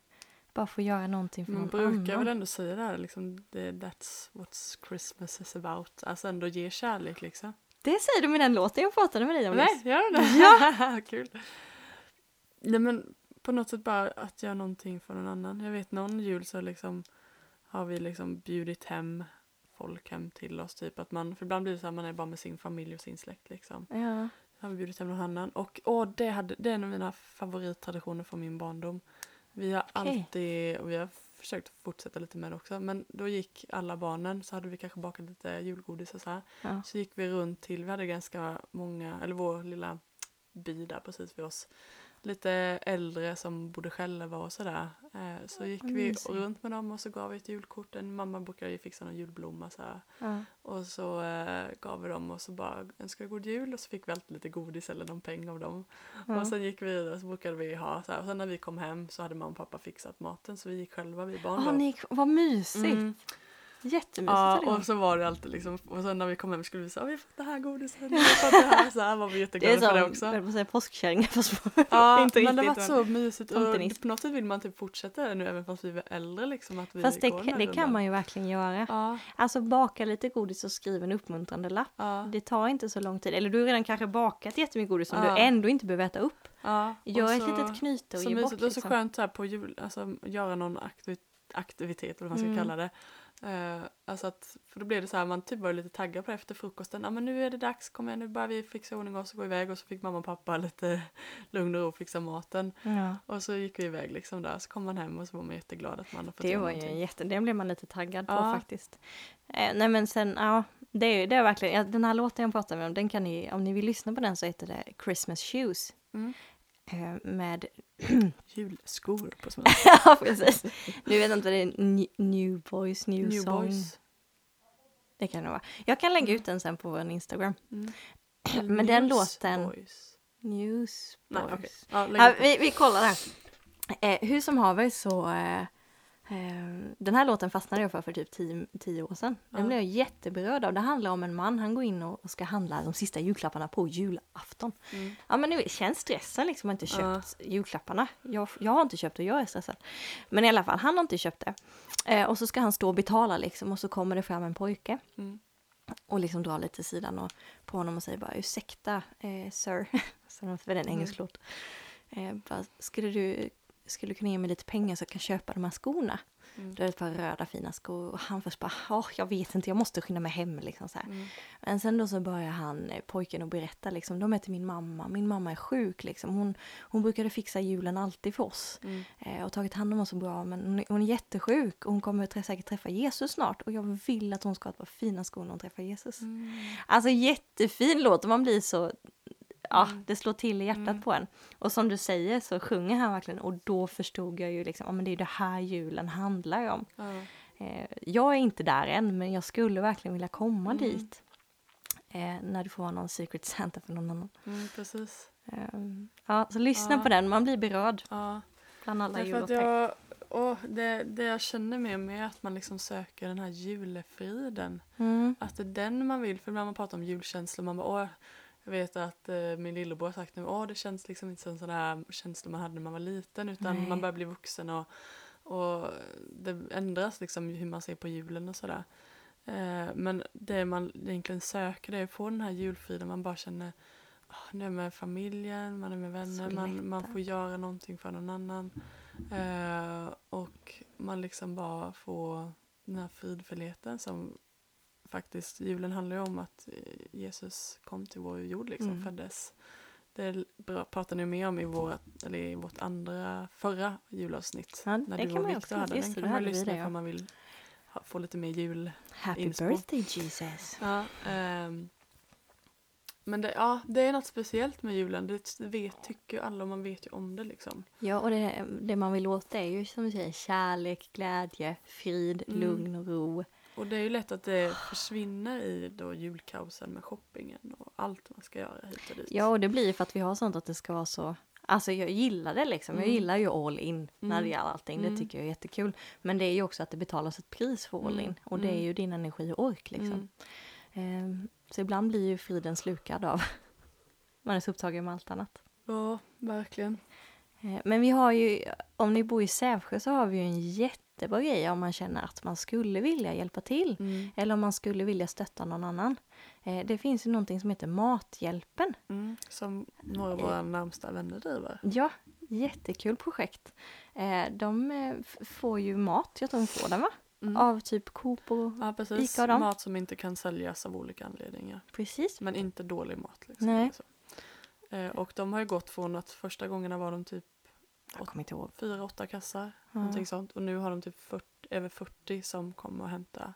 bara få göra någonting för Man någon brukar annan. väl ändå säga det här, liksom, det, that's what Christmas is about. Alltså ändå ge kärlek liksom. Det säger du med den låten jag pratade med dig om Nej, gör det? Ja! Kul. Nej men på något sätt bara att göra någonting för någon annan. Jag vet någon jul så liksom har vi liksom bjudit hem folk hem till oss. Typ att man, för ibland blir det så här man är bara med sin familj och sin släkt liksom. Ja. Vi bjudit hem någon annan. Och åh, det, hade, det är en av mina favorittraditioner från min barndom. Vi har alltid, och vi har försökt fortsätta lite med det också, men då gick alla barnen, så hade vi kanske bakat lite julgodis och så här. Ja. Så gick vi runt till, vi hade ganska många, eller vår lilla by där precis vid oss. Lite äldre som bodde själva och sådär. Eh, så gick vi runt med dem och så gav vi ett julkort. En mamma brukade ju fixa någon julblomma så. Ja. Och så eh, gav vi dem och så bara önskade god jul och så fick vi alltid lite godis eller någon peng av dem. Ja. Och sen gick vi vidare och så brukade vi ha så. Och sen när vi kom hem så hade mamma och pappa fixat maten så vi gick själva, vi barn Ah, ni, vad mysigt! Mm. Jättemysigt. Ja, är det. och så var det alltid liksom, och sen när vi kom hem skulle vi säga vi har fått det här godiset, vi har fått det här, så här var vi det är jätteglada för det som, också. på att säga påskkärringar fast Ja, inte men det riktigt, var så mysigt och på något sätt vill man typ fortsätta det nu även fast vi är äldre liksom. Att vi Fast det, går det kan man ju verkligen göra. Ja, Alltså baka lite godis och skriv en uppmuntrande lapp. ja, Det tar inte så lång tid. Eller du har redan kanske bakat jättemycket godis som Ja. du ändå inte behöver äta upp. ja. Gör Och ett så- litet knyte och så ge bort. mysigt och så Liksom. skönt så här på jul, alltså göra någon aktiv, aktivitet eller vad man ska Mm. kalla det. Eh, alltså att, för då blev det så här, man typ var lite taggad på det efter frukosten. Ja men nu är det dags, kom igen nu börjar vi fixa ordning och så gå iväg och så fick mamma och pappa lite lugn och ro och fixa maten. Ja. Och så gick vi iväg liksom där, så kom man hem och så var man jätteglad att man hade fått Det var ju en jätte, det blev man lite taggad på Ja. faktiskt. Eh, nej men sen, ja, det är, det är verkligen, ja, den här låten jag pratade om, den kan ni, om ni vill lyssna på den så heter det Christmas Shoes. Mm. Eh, med, Julskor på svenska. ja precis, nu vet jag inte vad det är, New, new Boys, New, New Song. Boys. Det kan det vara. Jag kan lägga ut den sen på vår Instagram. Mm. Men den News låten- Boys. News Nej, Boys. Ja, lägg Ja, upp. vi, vi kollar där. Eh, hur som haver så eh, den här låten fastnade jag för för typ tio, tio år sedan. Den Ja. blev jag jätteberörd av. Det handlar om en man, han går in och ska handla de sista julklapparna på julafton. Mm. Ja men nu känns stressen liksom, att inte Ja. köpt julklapparna. Jag, jag har inte köpt och jag är stressad. Men i alla fall, han har inte köpt det. Eh, och så ska han stå och betala liksom och så kommer det fram en pojke Mm. och liksom drar lite sidan och på honom och säger bara ursäkta eh, sir, är en Mm. engelsk låt. Eh, bara, skulle du skulle kunna ge mig lite pengar så jag kan köpa de här skorna? Mm. Det är ett par röda fina skor och han först bara, "Åh, jag vet inte, jag måste skynda mig hem liksom så. Mm. Men sen då så börjar han, eh, pojken, att berätta liksom, de är till min mamma, min mamma är sjuk liksom. Hon, hon brukade fixa julen alltid för oss Mm. eh, och tagit hand om oss så bra men hon är, hon är jättesjuk och hon kommer trä- säkert träffa Jesus snart och jag vill att hon ska ha ett par fina skor när hon träffar Jesus. Mm. Alltså jättefin låt och man blir så, ja Mm. det slår till i hjärtat Mm. på en. Och som du säger så sjunger han verkligen och då förstod jag ju liksom, ja men det är det här julen handlar om. Eh, jag är inte där än men jag skulle verkligen vilja komma Mm. dit. eh, när du får vara någon secret Santa för någon annan. Mm, precis. Ehm, ja, så lyssna Ja. på den, man blir berörd Ja. bland alla jullåtar. jag, åh, det, det jag känner med mig är att man liksom söker den här julefriden. Mm. Att det är den man vill. För när man pratar om julkänslor, man bara åh, jag vet att eh, min lillebror har sagt nu, åh det känns liksom inte som sådana här känslor man hade när man var liten utan Nej. man börjar bli vuxen och, och det ändras liksom hur man ser på julen och sådär. Eh, men det man egentligen söker det är att få den här julfriden, man bara känner ah, nu är jag med familjen, man är med vänner, man, man får göra någonting för någon annan. Eh, och man liksom bara får den här fridfullheten som faktiskt, julen handlar ju om att eh, Jesus kom till vår jord liksom, Mm. föddes. Det pratade ni mer om i, vårat, eller i vårt andra, förra julavsnitt. Ja, när du kan man också- hade just den. kan man lyssna på om man vill ha, få lite mer jul. Happy inspo. birthday Jesus! Ja, ehm, men det, ja, det är något speciellt med julen. Det vet, tycker ju alla och man vet ju om det liksom. Ja, och det, det man vill åt är ju som du säger kärlek, glädje, frid, Mm. lugn och ro. Och det är ju lätt att det försvinner i då julkaosen med shoppingen och allt man ska göra hit och dit. Ja, och det blir ju för att vi har sånt att det ska vara så Alltså jag gillar det liksom. Jag Mm. gillar ju all in när Mm. det gäller allting. Mm. Det tycker jag är jättekul. Men det är ju också att det betalas ett pris för all Mm. in. Och det är Mm. ju din energi och ork liksom. Mm. Ehm, så ibland blir ju friden slukad av man är så upptagen med allt annat. Ja, verkligen. Eh, Men vi har ju, om ni bor i Sävsjö så har vi ju en jättebra grej om man känner att man skulle vilja hjälpa till. Mm. Eller om man skulle vilja stötta någon annan. Eh, Det finns ju någonting som heter Mathjälpen. Mm. Som några av våra närmsta vänner driver. Ja, jättekul projekt. Eh, De eh, får ju mat, jag tror de får den va? Mm. Av typ Coop och... Ja, precis. Ica och dem. Mat som inte kan säljas av olika anledningar. Precis. Men inte dålig mat. Liksom. Nej. Så. Eh, och de har ju gått från att första gångerna var de typ Jag kommer inte ihåg. fyra, åtta kassar. Ja. Någonting sånt. Och nu har de typ 40, över 40 som kommer och hämtar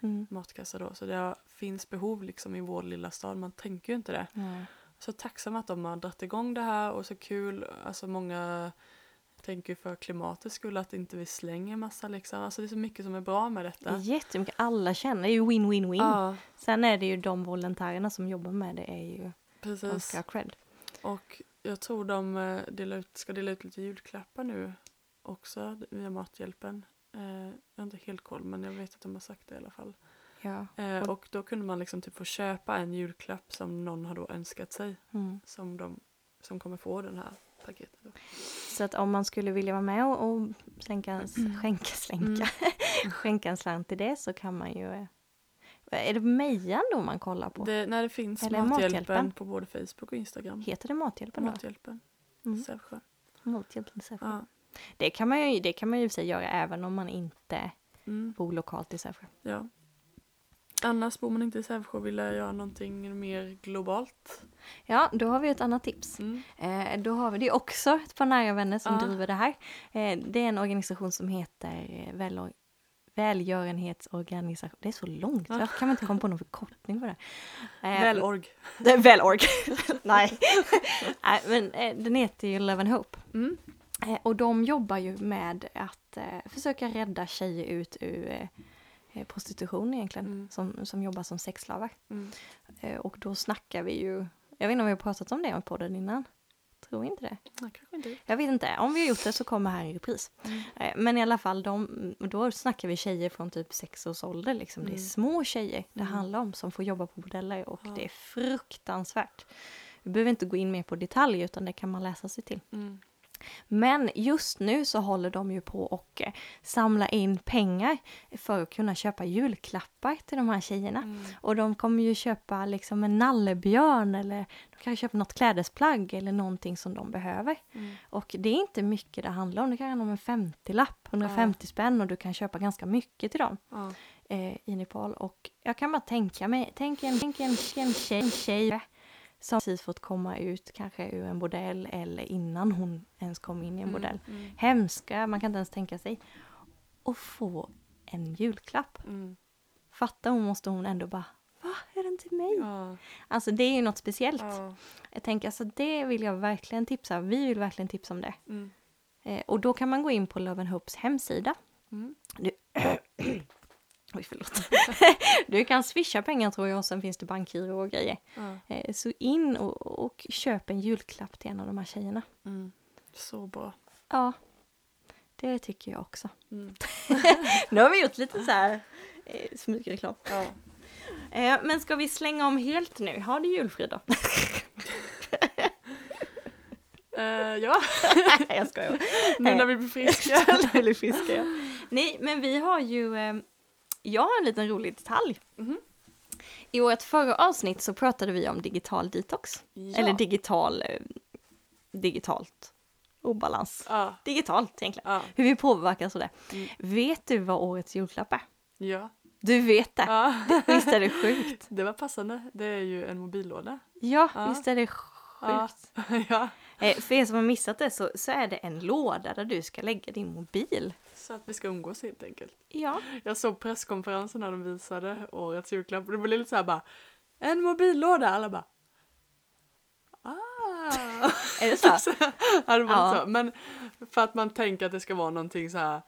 Mm. matkassar då. Så det finns behov liksom i vår lilla stad. Man tänker ju inte det. Ja. Så tacksam att de har dragit igång det här och så kul. Alltså många tänker för klimatets skull att inte vi slänger massa liksom. Alltså det är så mycket som är bra med detta. jättemycket, alla känner, det är ju win-win-win. Ja, Sen är det ju de volontärerna som jobbar med det är ju, de precis. ska ha cred. Och jag tror de eh, delar ut, ska dela ut lite julklappar nu också via Mathjälpen. Eh, jag har inte helt koll men jag vet att de har sagt det i alla fall. Ja. Eh, Och- och då kunde man liksom typ få köpa en julklapp som någon har då önskat sig. Mm. Som, de, som kommer få den här paketet. Då. Så att om man skulle vilja vara med och, och slänka, skänka, slänka, Mm. skänka en slant till det så kan man ju... Är det Mejan då man kollar på? Det, när det finns Eller Mathjälpen, Mathjälpen. på både Facebook och Instagram. Heter det Mathjälpen då? Mathjälpen, Mm. Sävsjö. Mathjälpen Sävsjö. Ja. Det kan man ju det kan man ju sig göra även om man inte Mm, bor lokalt i Sävsjö. ja. Annars bor man inte i Sävsjö vill göra någonting mer globalt. Ja, då har vi ett annat tips. Mm. Eh, då har vi det är också ett par nära vänner som Ja. driver det här. Eh, det är en organisation som heter eh, Väl Välgörenhetsorganisation. Det är så långt, Ja. varför kan man inte komma på någon förkortning på det? Eh, Välorg. Det är Välorg. Nej. Nej, men eh, den heter ju Love and Hope. Mm. Eh, och de jobbar ju med att eh, försöka rädda tjejer ut ur eh, eh, prostitution egentligen. Mm. Som, som jobbar som sexslavar. Mm. Eh, och då snackar vi ju, jag vet inte om vi har pratat om det i podden innan. Tror inte det. Nej, kanske inte. Jag vet inte, om vi har gjort det så kommer här i repris. Mm. Eh, Men i alla fall, de, då snackar vi tjejer från typ sex års ålder. Liksom. Det är Mm. små tjejer det Mm. handlar om som får jobba på bordeller och Ja. det är fruktansvärt. Vi behöver inte gå in mer på detaljer utan det kan man läsa sig till. Mm. Men just nu så håller de ju på och eh, samla in pengar för att kunna köpa julklappar till de här tjejerna. Mm. Och de kommer ju köpa liksom en nallebjörn eller de kan köpa något klädesplagg eller någonting som de behöver. Mm. Och det är inte mycket det handlar om. Det kan handla om en 50-lapp, 150 spänn och du kan köpa ganska mycket till dem Ja. eh, i Nepal. Och jag kan bara tänka mig, tänk en, tänk en, en, tjej, en tjej som precis fått komma ut kanske ur en bordell eller innan hon ens kom in i en bordell. Mm. Mm. Hemska, man kan inte ens tänka sig. Och få en julklapp. Mm. Fatta hon måste hon ändå bara, va, är den till mig? Ja. Alltså det är ju något speciellt. Ja. Jag tänker alltså det vill jag verkligen tipsa, vi vill verkligen tipsa om det. Mm. Eh, och då kan man gå in på Love Hopes hemsida. Mm. Oj, förlåt. du kan swisha pengar tror jag och sen finns det bankgiro och grejer. Eh, så in och, och köp en julklapp till en av de här tjejerna. Mm. Så bra. Ja, det tycker jag också. Mm. Nu har vi gjort lite så här eh, smygreklam. Ja. Eh, men ska vi slänga om helt nu? Ha det julfrid då. Eh, ja, jag skojar. nu när vi blir friska. Nej, men vi har ju... Eh, jag har en liten rolig detalj. Mhm. I vårt förra avsnitt så pratade vi om digital detox. Ja. Eller digital... Eh, digitalt obalans. Ja. Digitalt egentligen. Ja. Hur vi påverkas av det. Mm. Vet du vad årets julklapp är? ja. Du vet det? ja. Visst är det sjukt? Det var passande. Det är ju en mobillåda. Ja, Ja. visst är det sjukt? Ja. Eh, för er som har missat det så, så är det en låda där du ska lägga din mobil. Så att vi ska umgås helt enkelt. Ja, Jag såg presskonferensen när de visade årets julklapp och det blev lite så här bara En mobillåda! Alla bara Ah! är det så? ja, det var Ja. så. Men för att man tänker att det ska vara någonting så här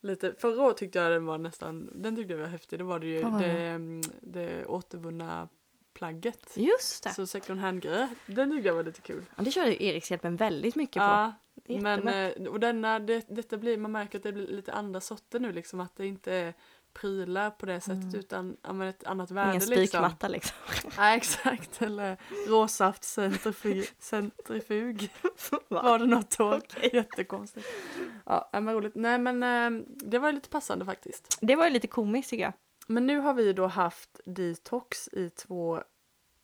lite Förra året tyckte jag den var nästan Den tyckte jag var häftig. Det var det ju var det, det? mm, det återvunna plagget. Just det. Så second hand grejer. Den tyckte jag var lite kul. Ja, det körde Erikshjälpen väldigt mycket på. Ja, Jättebra. men eh, och denna, det, detta blir, man märker att det blir lite andra sorter nu liksom att det inte är prylar på det sättet utan ja, men ett annat värde Mm. Ingen liksom. spikmatta liksom. Nej exakt, eller råsaft centrifug, centrifug. var det något år. Jättekonstigt. Ja, ja, men roligt. Nej men eh, det var ju lite passande faktiskt. Det var ju lite komiskt tycker jag. Men nu har vi då haft detox i två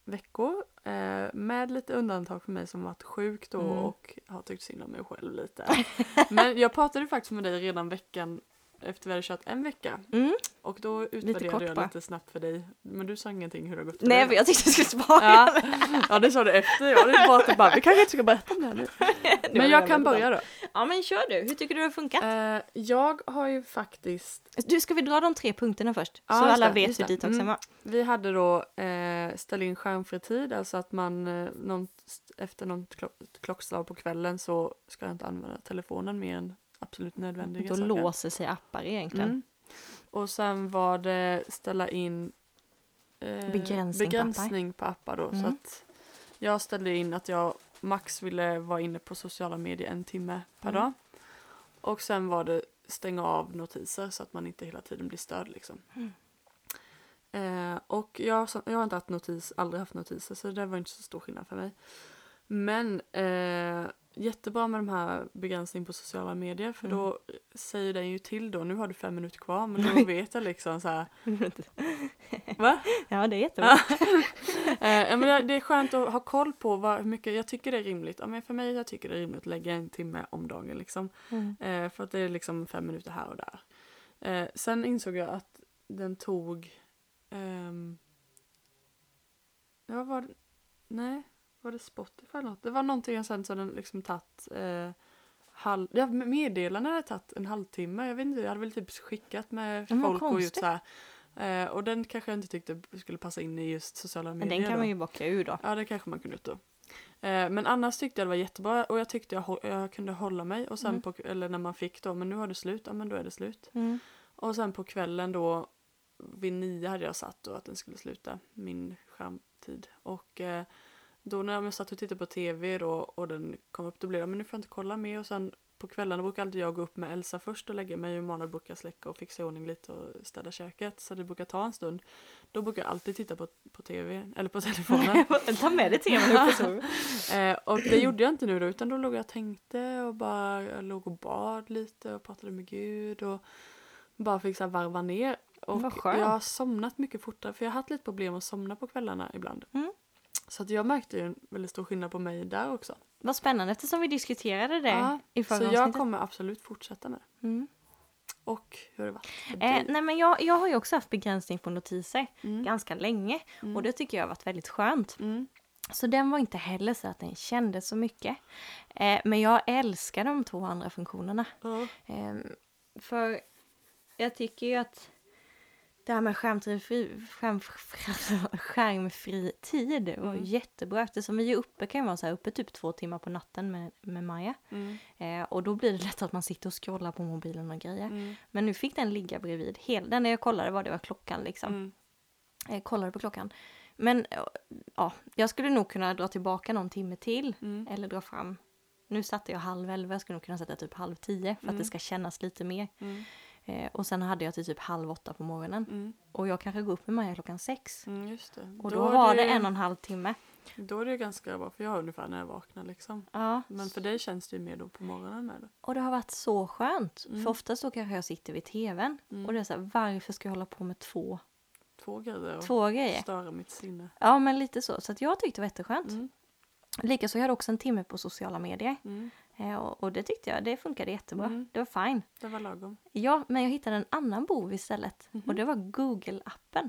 veckor eh, med lite undantag för mig som varit sjuk då Mm. och har tyckt synd om mig själv lite. Men jag pratade faktiskt med dig redan veckan efter vi hade kört en vecka Mm. och då utvärderade kort jag bara. lite snabbt för dig. Men du sa ingenting hur det har gått för Nej, för jag tyckte du skulle svara. Ja, ja, det sa du efter. Jag hade bara att bara, vi kanske inte ska berätta om det här nu. Men jag det kan jag börja då. Ja, men kör du. Hur tycker du det har funkat? Eh, jag har ju faktiskt Du, ska vi dra de tre punkterna först? Ja, så alla det, vet hur det. detoxen Mm. var. Vi hade då eh, ställa in skärmfri tid, alltså att man eh, någon, efter något klock, klockslag på kvällen så ska jag inte använda telefonen mer än absolut nödvändiga Då saker. låser sig appar egentligen. Mm. Och sen var det ställa in eh, Begränsning på begränsning på appar då. Så Mm. att jag ställde in att jag max ville vara inne på sociala medier en timme per Mm. dag. Och sen var det stänga av notiser så att man inte hela tiden blir störd liksom. Mm. Eh, och jag, jag har inte haft notis, aldrig haft notiser så det var inte så stor skillnad för mig. Men eh, jättebra med de här begränsning på sociala medier för Mm. då säger den ju till då, nu har du fem minuter kvar men då vet jag liksom så här. Va? ja, det är jättebra. Eh, men det- är skönt att ha koll på vad, hur mycket jag tycker det är rimligt. Ja, men för mig jag tycker det är rimligt att lägga en timme om dagen liksom. Mm. Eh, för att det är liksom fem minuter här och där. Eh, sen insåg jag att den tog... ehm, ja, var Nej, var det Spotify eller något? Det var någonting sen så den liksom tagit... Eh, halv, ja, meddelanden hade tagit en halvtimme. Jag vet inte, jag hade väl typ skickat med Men vad folk och gjort konstigt. så här. Eh, och den kanske jag inte tyckte skulle passa in i just sociala Men medier. den kan då. man ju bocka ur då. Ja, det kanske man kunde gjort då. Eh, men annars tyckte jag det var jättebra och jag tyckte jag, hå- jag kunde hålla mig och sen Mm. på, eller när man fick då, men nu har det slut, ja men då är det slut. Mm. Och sen på kvällen då, vid nio hade jag satt då att den skulle sluta, min skärmtid. Och eh, då när jag satt och tittade på tv då och den kom upp, då blev det, men nu får jag inte kolla mer och sen på kvällarna brukar alltid jag gå upp med Elsa först och lägga mig och Emanuel brukar släcka och fixa i ordning lite och städa köket så det brukar ta en stund. Då brukar jag alltid titta på, på tv, eller på telefonen. Ta med dig teman upp på sovrummet. Eh, och det gjorde jag inte nu då, utan då låg jag och tänkte och bara jag låg och bad lite och pratade med Gud och bara fick så här varva ner. Och jag har somnat mycket fortare, för jag har haft lite problem att somna på kvällarna ibland. Mm. Så att jag märkte ju en väldigt stor skillnad på mig där också. Vad spännande eftersom vi diskuterade det Ja, i förra Så jag avsnittet. kommer absolut fortsätta med det. Mm. Och hur har det varit Eh, nej men jag, jag har ju också haft begränsning på notiser Mm. ganska länge Mm. och det tycker jag har varit väldigt skönt. Mm. Så den var inte heller så att den kändes så mycket. Eh, men jag älskar de två andra funktionerna. Ehm, för jag tycker ju att det här med skärmtid, fri, skärm, skärmfri tid var Mm. jättebra eftersom vi är uppe kan vara så här uppe typ två timmar på natten med, med Maja. Mm. Eh, och då blir det lätt att man sitter och scrollar på mobilen och grejer. Mm. Men nu fick den ligga bredvid. Hel, den jag kollade var det var klockan liksom. mm. Eh, kollade på klockan. Men eh, ja, jag skulle nog kunna dra tillbaka någon timme till. Mm. Eller dra fram. Nu satte jag halv elva, jag skulle nog kunna sätta typ halv tio för att Mm. det ska kännas lite mer. Eh, och sen hade jag till typ halv åtta på morgonen. Mm. Och jag kanske går upp med Maja klockan sex. Mm, just det. Och Då då, var det ju- en och en halv timme. Då är det ganska bra, för jag har ungefär när jag vaknar liksom. Ja. Men för dig känns det ju mer då på morgonen med det. Och det har varit så skönt. Mm. För oftast då kanske jag sitter vid tvn. Mm. Och det är så här, varför ska jag hålla på med två, Två grejer och två grejer? störa mitt sinne. Ja men lite så. Så att jag tyckte det var jätteskönt. Mm. Likaså jag hade också en timme på sociala medier. Mm. Eh, och, och det tyckte jag, det funkade jättebra. Mm. Det var fine. Det var lagom. Ja, men jag hittade en annan bov istället. Mhm. Och det var Google-appen.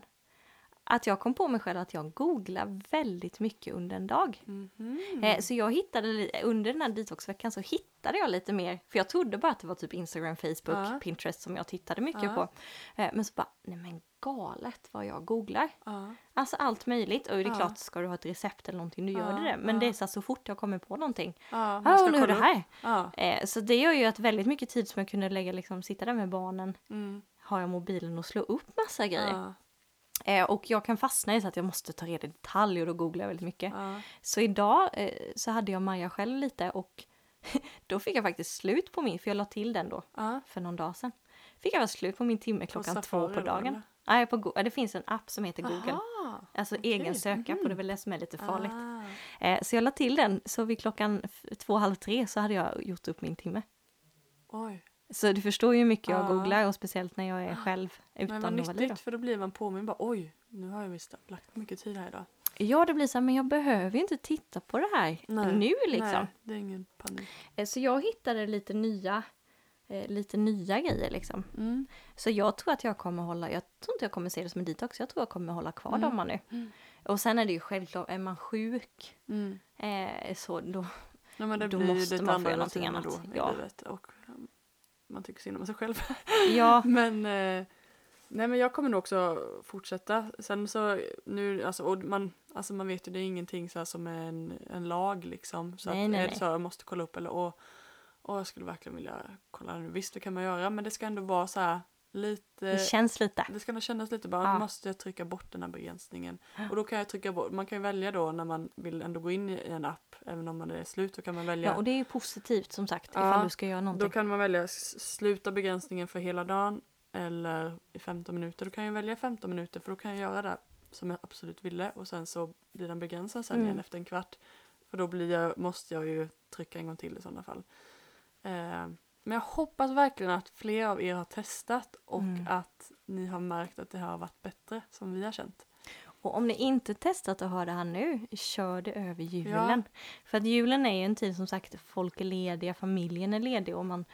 Att jag kom på mig själv att jag googlar väldigt mycket under en dag. Eh, så jag hittade, under den här detoxveckan så hittade jag lite mer. För jag trodde bara att det var typ Instagram, Facebook, Ja. Pinterest som jag tittade mycket Ja. på. Eh, men så bara, nej men galet vad jag googlar. Ja. Alltså allt möjligt. Och det är Ja. klart, ska du ha ett recept eller någonting, du gör Ja, du det. Men det är så, så fort jag kommer på någonting. Ja, och nu är det här. Eh, så det gör ju att väldigt mycket tid som jag kunde lägga, liksom sitta där med barnen, Mm. har jag mobilen och slå upp massa grejer. Eh, och jag kan fastna i så att jag måste ta reda i detalj och då googlar jag väldigt mycket. Så idag eh, så hade jag Maja själv lite och då fick jag faktiskt slut på min, för jag la till den då för någon dag sedan. Fick jag slut på min timme klockan två på dagen. Nej, på, Go- det finns en app som heter Google. Aha. Alltså okej. egen söka på det är väl det som är lite farligt. Ah. Eh, så jag la till den, så vid klockan två, halv tre så hade jag gjort upp min timme. Oj. Så du förstår ju hur mycket jag Ja. googlar och speciellt när jag är själv Men vad utan nyttigt för då blir man påminn bara oj, nu har jag visst lagt mycket tid här idag. Ja, det blir så här, men jag behöver ju inte titta på det här Nej. nu liksom. Nej, det är ingen panik. Eh, Så jag hittade lite nya, eh, lite nya grejer liksom. Mm. Så jag tror att jag kommer hålla, jag tror inte jag kommer se det som en detox, jag tror jag kommer hålla kvar Mm. dem nu. Mm. Och sen är det ju självklart, är man sjuk Mm. eh, så då, det Då måste man få göra någonting annat. Då, Ja. livet och um, man tycker synd om sig själv. ja, men, eh, nej, men jag kommer nog också fortsätta. Sen så nu, alltså, och man, alltså man vet ju det är ingenting så som är en, en lag liksom. Så Nej, att nej, är nej. det så jag måste kolla upp eller och, och jag skulle verkligen vilja kolla nu. Visst det kan man göra men det ska ändå vara så här lite det känns lite. det ska nog kännas lite bara, Ja. måste jag trycka bort den här begränsningen. Och då kan jag trycka bort, man kan ju välja då när man vill ändå gå in i en app, även om man är slut, så kan man välja. Ja, och det är ju positivt som sagt, Ja, ifall du ska göra någonting. då kan man välja sluta begränsningen för hela dagen eller i 15 minuter. Då kan jag välja 15 minuter för då kan jag göra det som jag absolut ville och sen så blir den begränsad sen Mm. igen efter en kvart. För då blir jag, måste jag ju trycka en gång till i sådana fall. Eh, men jag hoppas verkligen att fler av er har testat och Mm. att ni har märkt att det har varit bättre som vi har känt. Och om ni inte testat att höra det här nu, kör det över julen. För att julen är ju en tid som sagt, folk är lediga, familjen är ledig och man,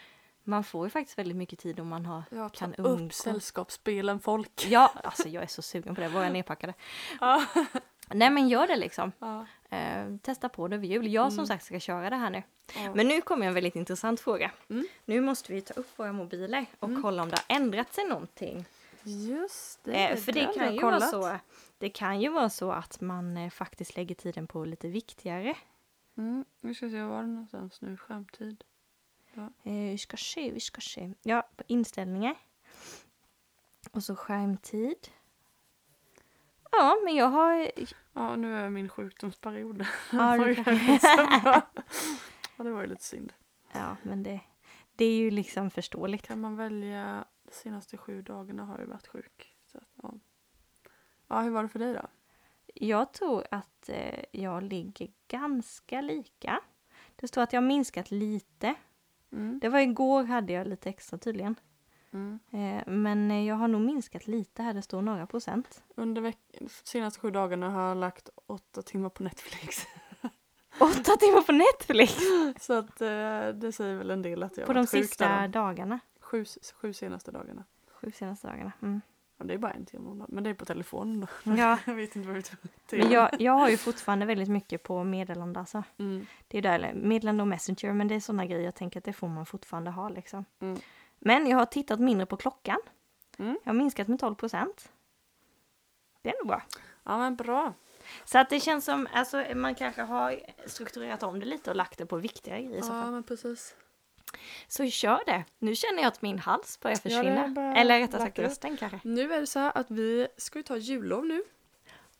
man får ju faktiskt väldigt mycket tid om man har, Jag kan tar upp umgås. sällskapsspelen folk. Ja, alltså jag är så sugen på det, våra nedpackade. Ja. Nej men gör det liksom. Ja. Eh, testa på det över jul. Jag som Mm. sagt ska köra det här nu. Ja. Men nu kommer en väldigt intressant fråga. Mm. Nu måste vi ta upp våra mobiler och Mm. kolla om det har ändrat sig någonting. Just det. Eh, för det har kan ju vara så. Det kan ju vara så att man eh, faktiskt lägger tiden på lite viktigare. Mm, vi ska se, var är det någonstans nu? Skärmtid. Eh, vi ska se, vi ska se. Ja, på inställningar. Och så skärmtid. Ja, men jag har... Ja, nu är min sjukdomsperiod. Ja, bra. ja, det var ju lite synd. Ja, men det, det är ju liksom förståeligt. Kan man välja de senaste sju dagarna har jag varit sjuk. Så, ja. ja, hur var det för dig då? Jag tror att eh, jag ligger ganska lika. Det står att jag har minskat lite. Mm. Det var igår hade jag lite extra tydligen. Mm. Eh, men eh, jag har nog minskat lite här, det står några procent. Under veck- de senaste sju dagarna har jag lagt åtta timmar på Netflix. Åtta timmar på Netflix! så att eh, det säger väl en del att jag På har de varit sjuk sista där. dagarna. Sju, sju senaste dagarna. Sju senaste dagarna. Mm. Det är bara en timme om dagen, men det är på telefonen då. Ja, jag vet inte vad är. men jag, jag har ju fortfarande väldigt mycket på meddelande alltså. Mm. Det är där, eller meddelande och messenger, men det är sådana grejer jag tänker att det får man fortfarande ha liksom. Mm. Men jag har tittat mindre på klockan. Mm. Jag har minskat med 12 procent. Det är nog bra. Ja men bra. Så att det känns som, alltså man kanske har strukturerat om det lite och lagt det på viktigare grejer i så Ja fall. men precis. Så kör det. Nu känner jag att min hals börjar försvinna. börjar Eller rättare sagt rösten kanske. Nu är det så här att vi ska ju ta jullov nu.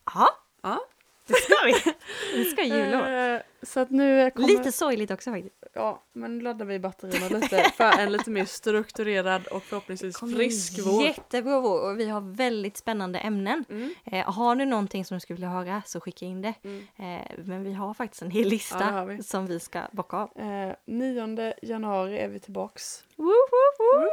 Ja, Ja. Det ska vi. Vi ska jullov. Så att nu kommer... Lite sorgligt också faktiskt. Ja, men nu laddar vi batterierna lite för en lite mer strukturerad och förhoppningsvis frisk vår. Jättebra vår och vi har väldigt spännande ämnen. Mm. Eh, har du någonting som du skulle vilja höra så skicka in det. Mm. Eh, men vi har faktiskt en hel lista Ja, vi. som vi ska bocka av. Eh, 9 januari är vi tillbaks. Woo, woo, woo.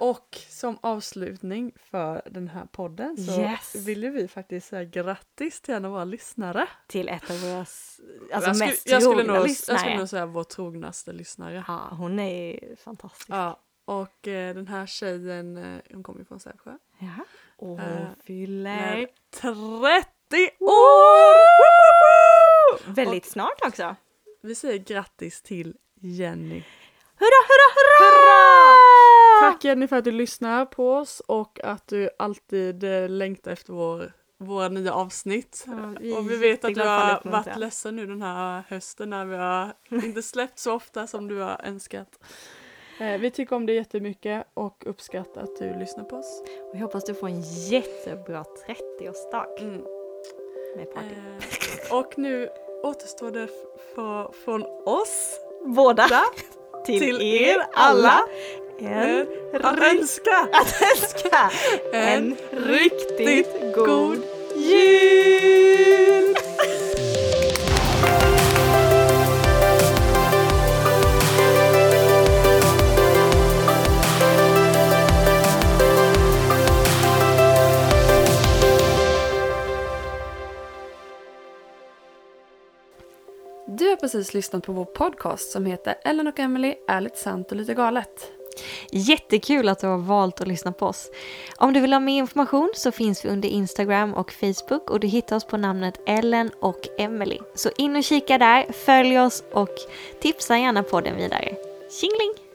Och som avslutning för den här podden så Yes. vill vi faktiskt säga grattis till en av våra lyssnare. Till ett av våra alltså jag, skulle, mest jag, skulle nog, jag lyssnare. skulle nog säga vår trognaste lyssnare. Ja, hon är fantastisk. Ja, och eh, den här tjejen, eh, hon kommer ju från Sävsjö. Ja. Och hon Eh, fyller Är 30 år! väldigt snart också. Vi säger grattis till Jenny. Hurra, hurra, hurra! Tack Jenny för att du lyssnar på oss och att du alltid eh, längtar efter vår, våra nya avsnitt. Ja, vi och vi vet att du har varit ledsen nu den här hösten när vi har inte släppt så ofta som du har önskat. Eh, vi tycker om det jättemycket och uppskattar att du lyssnar på oss. Och jag hoppas du får en jättebra 30-årsdag Mm. med party. Eh, och nu återstår det för, från oss Båda till, till er er alla alla en, att önska att önska en en riktigt god god jul! Du har precis lyssnat på vår podcast som heter Ellen och Emily ärligt sant och lite galet. Jättekul att du har valt att lyssna på oss. Om du vill ha mer information så finns vi under Instagram och Facebook och du hittar oss på namnet Ellen och Emily. Så in och kika där, följ oss och tipsa gärna podden vidare. Tjingeling!